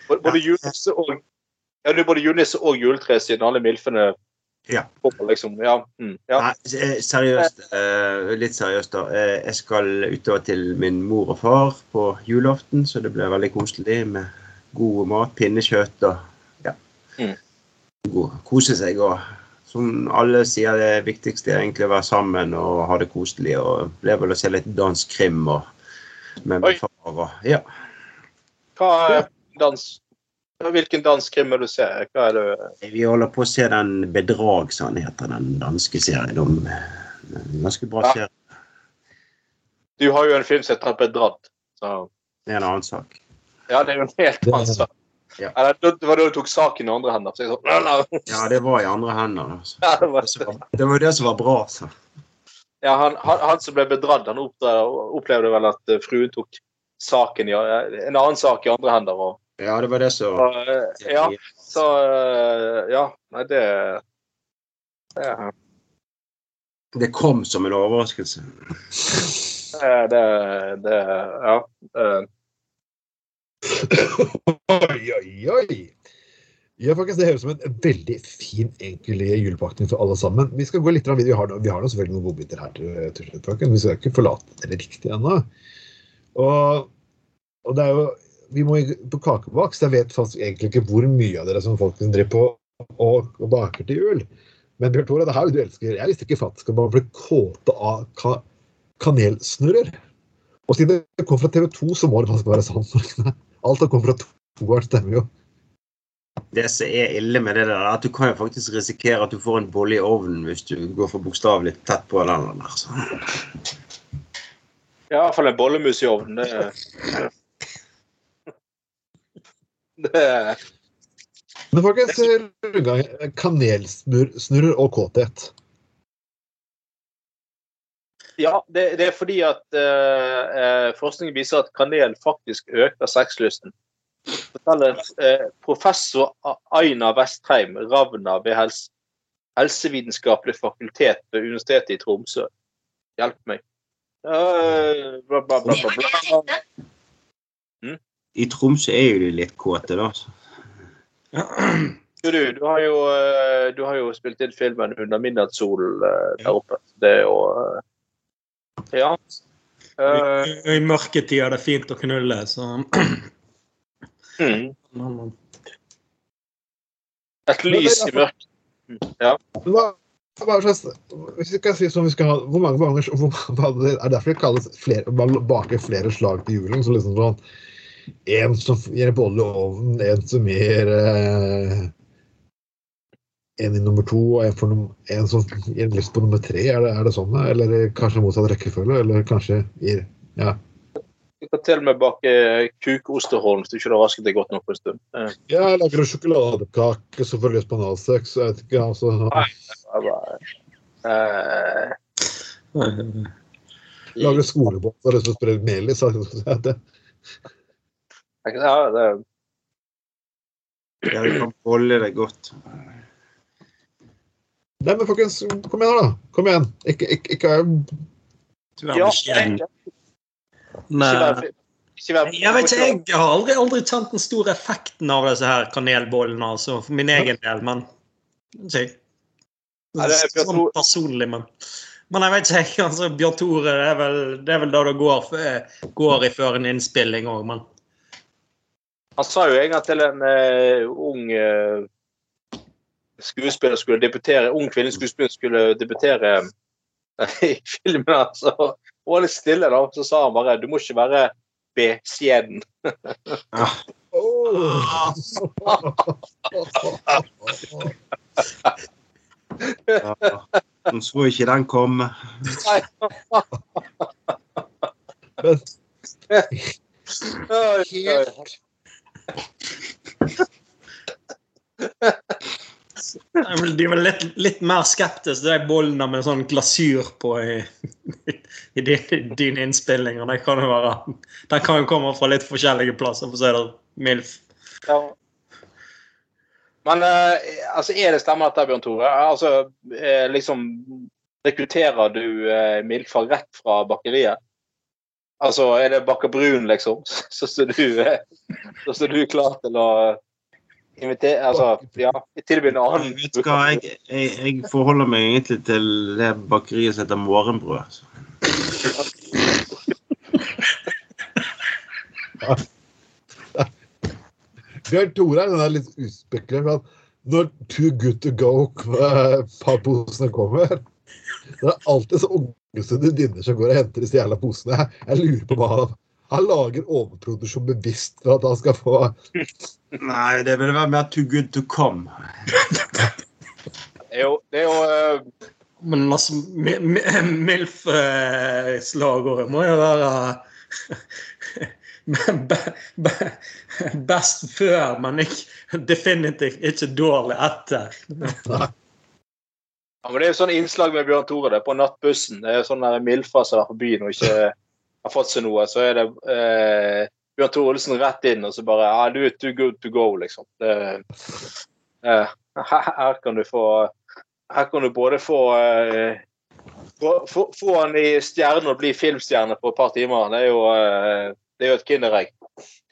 både, både julenisse og ja, det er både julenisse og juletre, siden alle milfene Ja. liksom. Ja. Mm, ja. Nei, eh, seriøst. eh, litt seriøst, da. Eh, jeg skal utover til min mor og far på julaften, så det blir veldig koselig med god mat, pinnekjøtt og ja. Mm. God, kose seg og som alle sier, det viktigste er egentlig å være sammen og ha det koselig. Og ble vel å se litt dansk krim og med min far og ja. Hva er dans Hvilken dansk krim vil du ser? Hva er det Vi holder på å se den 'Bedrag', som den heter, den danske serien. om Ganske bra Ja. serie. Du har jo en film som heter 'Bedratt'. Så Det er en annen sak. ja, det er jo en helt annen sak. Ja. Eller, Det var da du tok saken i andre hender. Så nei. Ja, det var i andre hender. Altså. Ja, det var- Det var- Det var det som var bra. Så. Ja, han, han, han som ble bedratt, han opplevde, opplevde vel at eh, fruen tok saken i, en annen sak i andre hender. Og, Ja, det var det som eh, ja, så eh, Ja, nei, det, det Det kom som en overraskelse. Det, det, det Ja. eh, Oi, oi, oi! Ja, faktisk, Det høres ut som en veldig fin enkel julepakning for alle sammen. Vi skal gå litt videre. Vi har, vi har selvfølgelig noen godbiter her til, til slutt. men Vi skal ikke forlate det riktig ennå. Og, og det er jo Vi må på kakebakst. Jeg vet faktisk egentlig ikke hvor mye av dere som folk driver på og, og baker til jul. Men Bjørn Tore, det her vil du elsker. Jeg visste ikke faktisk at man ble kåte av ka kanelsnurrer. Og siden det kom fra TV 2, så må det faktisk være sant. Alt som kommer fra toeren, stemmer jo. Det som er ille med det der, er at du kan jo faktisk risikere at du får en bolle i ovnen hvis du går for bokstavelig tett på den der. Så. Ja, i hvert fall en bollemus i ovnen. Det, det Men folkens, kanelsnurrer og kåthet. Ja, det, det er fordi at uh, eh, forskning viser at kanel faktisk øker sexlysten. Forteller uh, professor Aina Westheim Ravna ved helse, Helsevitenskapelig fakultet ved Universitetet i Tromsø. Hjelp meg. Uh, bla, bla, bla, bla, bla. I Tromsø er jo de litt kåte, da. Så. Du, du, du, har jo, eh, du har jo spilt inn filmen 'Under midnattssolen' der oppe. Det er jo eh, Ja. Uh, I, I mørketida er det fint å knulle, så mm. Et lys i mørket. Slags, hvis vi kan si som vi skal ha, hvor mange ganger hvor, Er Det er derfor det kalles flere, baker flere slag til julen. Så liksom sånn En som gir en bolle i ovnen, en som gir eh, en i nummer to, og en, for en som gir en lyst på nummer tre. Er det, er det sånn? Eller kanskje motsatt rekkefølge? Eller kanskje gir Ja. Du kan til og med bake kukosteholm hvis du ikke har vasket det godt nok på en stund. Eh, Ja, jeg lager sjokoladekake som får lyst på analsex. Jeg vet ikke, altså. jeg bare, eh, Lager skolebåt og har lyst til å spre melis. ja, det, Ja, du kan holde deg godt. Nei, men folkens, kom igjen, da. Kom igjen. Ikke, ikke, ikke Du er beskjeden. Nei. Jeg vet ikke, jeg har aldri, aldri kjent den store effekten av disse her kanelbollene, altså, for min egen del, men er Sånn personlig, men Men jeg vet ikke, altså, Bjørn Tore, det er vel, det er vel da det går, går i før en innspilling òg, men Han sa jo en gang til en uh, ung uh, skuespiller skulle debutere, ung kvinnelig skuespiller skulle debutere uh, i filmen. Altså. Hun var litt stille, da. Så sa han bare du må ikke være beskjeden. Åh. Ja. Nå så ikke den komme. Men oi. De er vel litt, litt mer skeptiske til de bollene med sånn glasur på i, i dine, innspilling. innspillinger. Det kan jo være Den kan jo komme fra litt forskjellige plasser, for å si det mildt. Ja. Men eh, altså, er det stemmer dette, Bjørn Tore? Altså, eh, liksom Rekrutterer du eh, Milfa rett fra bakeriet? Altså, er det Bakker Brun, liksom? Så står du, så står du klar til å invitere Altså, ja, tilby en annen Vet du hva, jeg, jeg, jeg forholder meg egentlig til det bakeriet som heter Morgenbrød. Så. Bjørn Tore er litt uspekulert. Når Too Good To Go-papposene kommer, det er alltid så ungesunne dinner som går og henter disse jævla posene. Jeg, jeg lurer på hva han Han lager overproduksjon bevisst for at han skal få Nei, det ville være mer too good to come. Det er jo, det er jo eh, Men altså, mi- mi- MILF-slagordet må jo være be- Best før, men ikke, definitivt ikke dårlig etter. Ja, men Det er jo sånn innslag med Bjørn Tore det er på nattbussen. Det er sånn Milfer som er på byen og ikke har fått seg noe. Så er det eh, Bjørn Tore Olsen rett inn og så bare ja, Du er too good to go, liksom. Det, eh, her, kan du få Her kan du både få eh, få, få, få han i stjerne og bli filmstjerne på et par timer. Det er jo, eh, det er jo et kinderegg.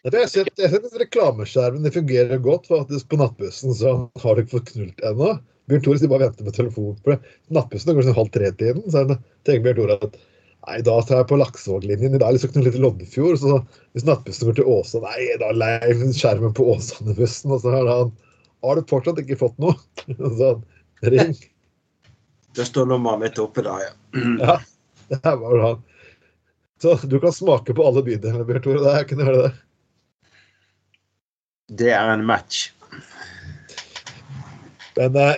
Jeg har jeg har sett reklameskjermen det fungerer godt faktisk på nattbussen, så han har ikke fått knult ennå. Bjørn Tore sier bare venter med telefonen. For nattbussen går sånn halv tre-tiden. Så tenker Bjørn Tore at nei, da tar jeg på Laksevåglinjen. I dag er jeg ikke noe lite Loddefjord. Så hvis nattbussen går til Åsa, nei, da leiv skjermen på Åsane-bussen. Og så har han har du fortsatt ikke fått noe. Så ring. Det står nummeret mitt oppe da, ja. Ja, det er bare han. Så du kan smake på alle bydelene, Bjørn Tore. Det er ikke noe det. Det er en match. Men eh,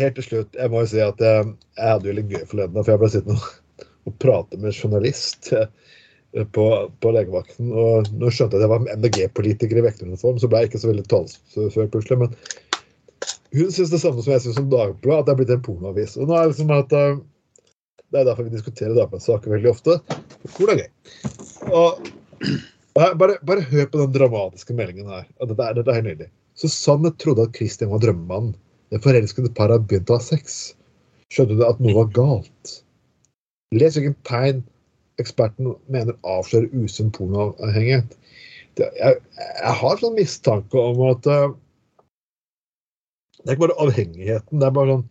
helt til slutt, jeg må jo si at jeg, jeg hadde jo litt gøy forleden. For jeg ble sittende og, og prate med en journalist eh, på, på legevakten. Og nå skjønte jeg at jeg var MDG-politiker i vekteruniform, så ble jeg ikke så veldig talsfør plutselig. Men hun syns det samme som jeg syns om Dagbladet, at det er blitt en pornoavis. Og nå er det liksom at eh, Det er derfor vi diskuterer Dagbladet-saker veldig ofte. Hvor er gøy. Og bare, bare hør på den dramatiske meldingen her. Dette er, dette er helt nydelig. Susanne trodde at Christian var drømmemannen. Det forelskede paret har begynt å ha sex. Skjønte du at noe var galt? Les hvilket tegn eksperten mener avslører usunn pornoavhengighet. Jeg, jeg har sånn mistanke om at uh, det er ikke bare avhengigheten, det er bare sånn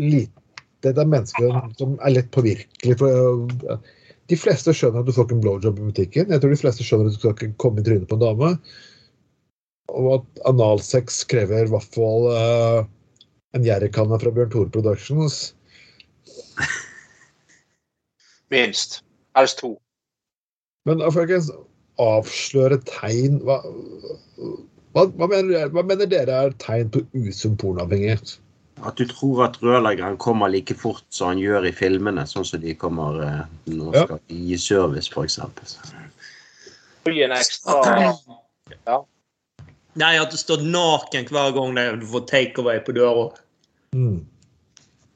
lite Det er mennesker som er lett påvirkelige. For, uh, de fleste skjønner at du får ikke en blowjob i butikken. Jeg tror de fleste skjønner at du skal ikke komme i trynet på en dame. Og at analsex krever i hvert fall eh, en jerrykanne fra Bjørn Tore Productions. Minst. Helst to. Men folkens, avsløre tegn hva, hva, hva, mener, hva mener dere er tegn på usunn pornoavhengighet? At du tror at rørleggeren kommer like fort som han gjør i filmene, sånn som de kommer eh, når Ja. skal gi service, f.eks. Gi en ekstra Nei, at du står naken hver gang du får takeaway på døra. Mm.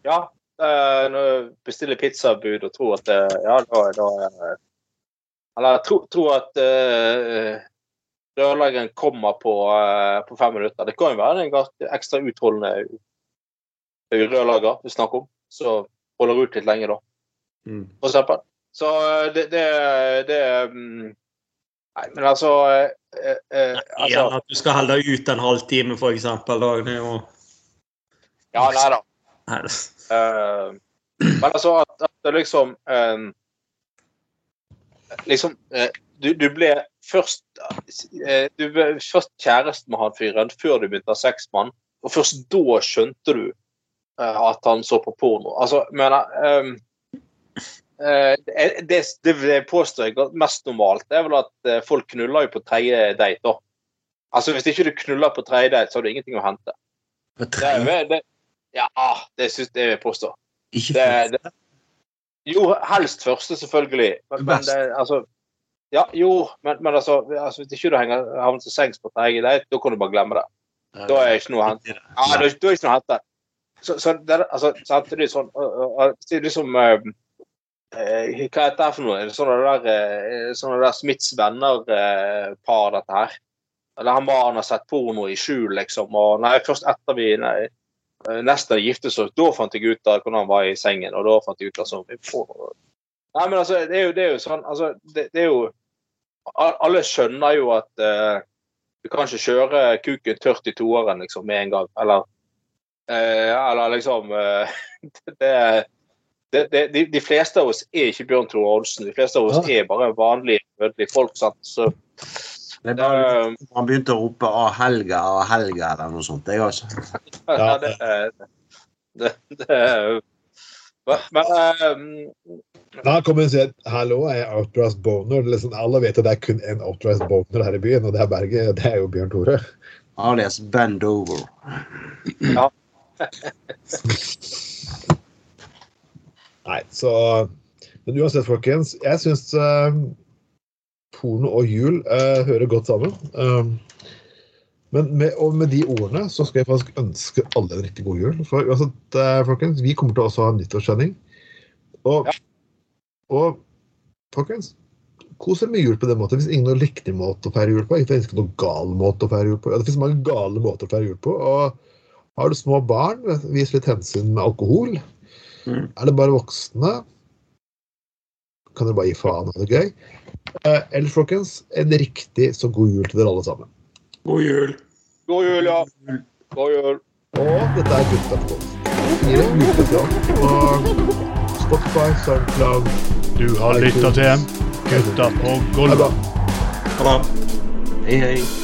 Ja. eh, når du bestiller pizzabud og tror at det, Ja, da, da eh, Eller tro, tro at uh, rørleggeren kommer på, uh, på fem minutter. Det kan jo være en ekstra utholdende rørlegger du snakker om, så holder ut litt lenge, da. Mm. for eksempel. Så eh, det, det, det mm, Nei, men altså, eh, eh, altså Eller at du skal holde ut en halvtime, for eksempel. Da. Jo Ja, nei da. Nei, Uh, men altså at, at det liksom eh, Liksom uh, du, du ble først uh, Du ble først kjæreste med han fyren før du begynte å ha sex med han, og først da skjønte du eh, at han så på porno. Altså, eh, eh, det, det påstår jeg er mest normalt, er vel at eh, folk knuller jo på tredje date. da. Altså, Hvis ikke du knuller på tredje date, så har du ingenting å hente. Og Det, er tre, jo- det, ja, det syns jeg vil påstå. ikke Det, det, jo, helst første, selvfølgelig. Men, men det, altså Ja, jo, men, men altså, altså Hvis ikke du henger, havner til sengs på tredje date, da kan du bare glemme det. Da er ikke noe å hente. Ja, da, da er ikke noe å hente. Så, så det, altså, er sånn liksom Hva heter det for noe? Er det Sånne der, øh, sånne der Smiths venner-par, dette her. Eller han mannen har sett porno i skjul, liksom. Og nei, først etter vi nei, nesten giftet oss, da fant jeg ut av hvordan han var i sengen. Og da fant jeg ut sånn. Nei, men altså, det er jo, det er jo sånn altså, det, det er jo Alle skjønner jo at uh, du kan ikke kjøre kuken tørt i toeren liksom, med en gang. Eller, uh, eller liksom uh, det, det, det, de, de fleste av oss er ikke Bjørn Tore Olsen. De fleste av oss er bare vanlige, dødelige folk. Sant? Så, Det er bare uh, Han begynte å rope 'Å, Helga, av Helga' eller noe sånt. Jeg også. ja, det, det, det, Men, men eh, Da kommer hun og sier 'hallo, jeg er authorized boner'. Er Liksom, alle vet at det er kun én authorized boner her i byen, og det er Berget. Det er jo Bjørn Tore. Alias Bend Over. Nei, så Men uansett, folkens. Jeg syns uh, porno og jul uh, hører godt sammen. Um, men med, og med de ordene så skal jeg faktisk ønske alle en riktig god jul. For uansett, eh, folkens, vi kommer til å ha en nyttårssending. Og, og folkens, kos dere med jul på den måten. Hvis ingen har riktig måte å feire jul på, ikke finnes noen gal måte å feire jul på. Ja, det finnes mange gale måter å feire jul på. Og har du små barn, vis litt hensyn med alkohol. Mm. Er det bare voksne, kan dere bare gi faen og ha det gøy. Eh, ellers, folkens, en riktig så god jul til dere alle sammen. God jul. god jul, ja. God jul. Og dette er Gutta på golf. Gir dere mulighet på Spotify, SoundCloud Du har lytta til Gutta på bra. Ha det. Hei, hei.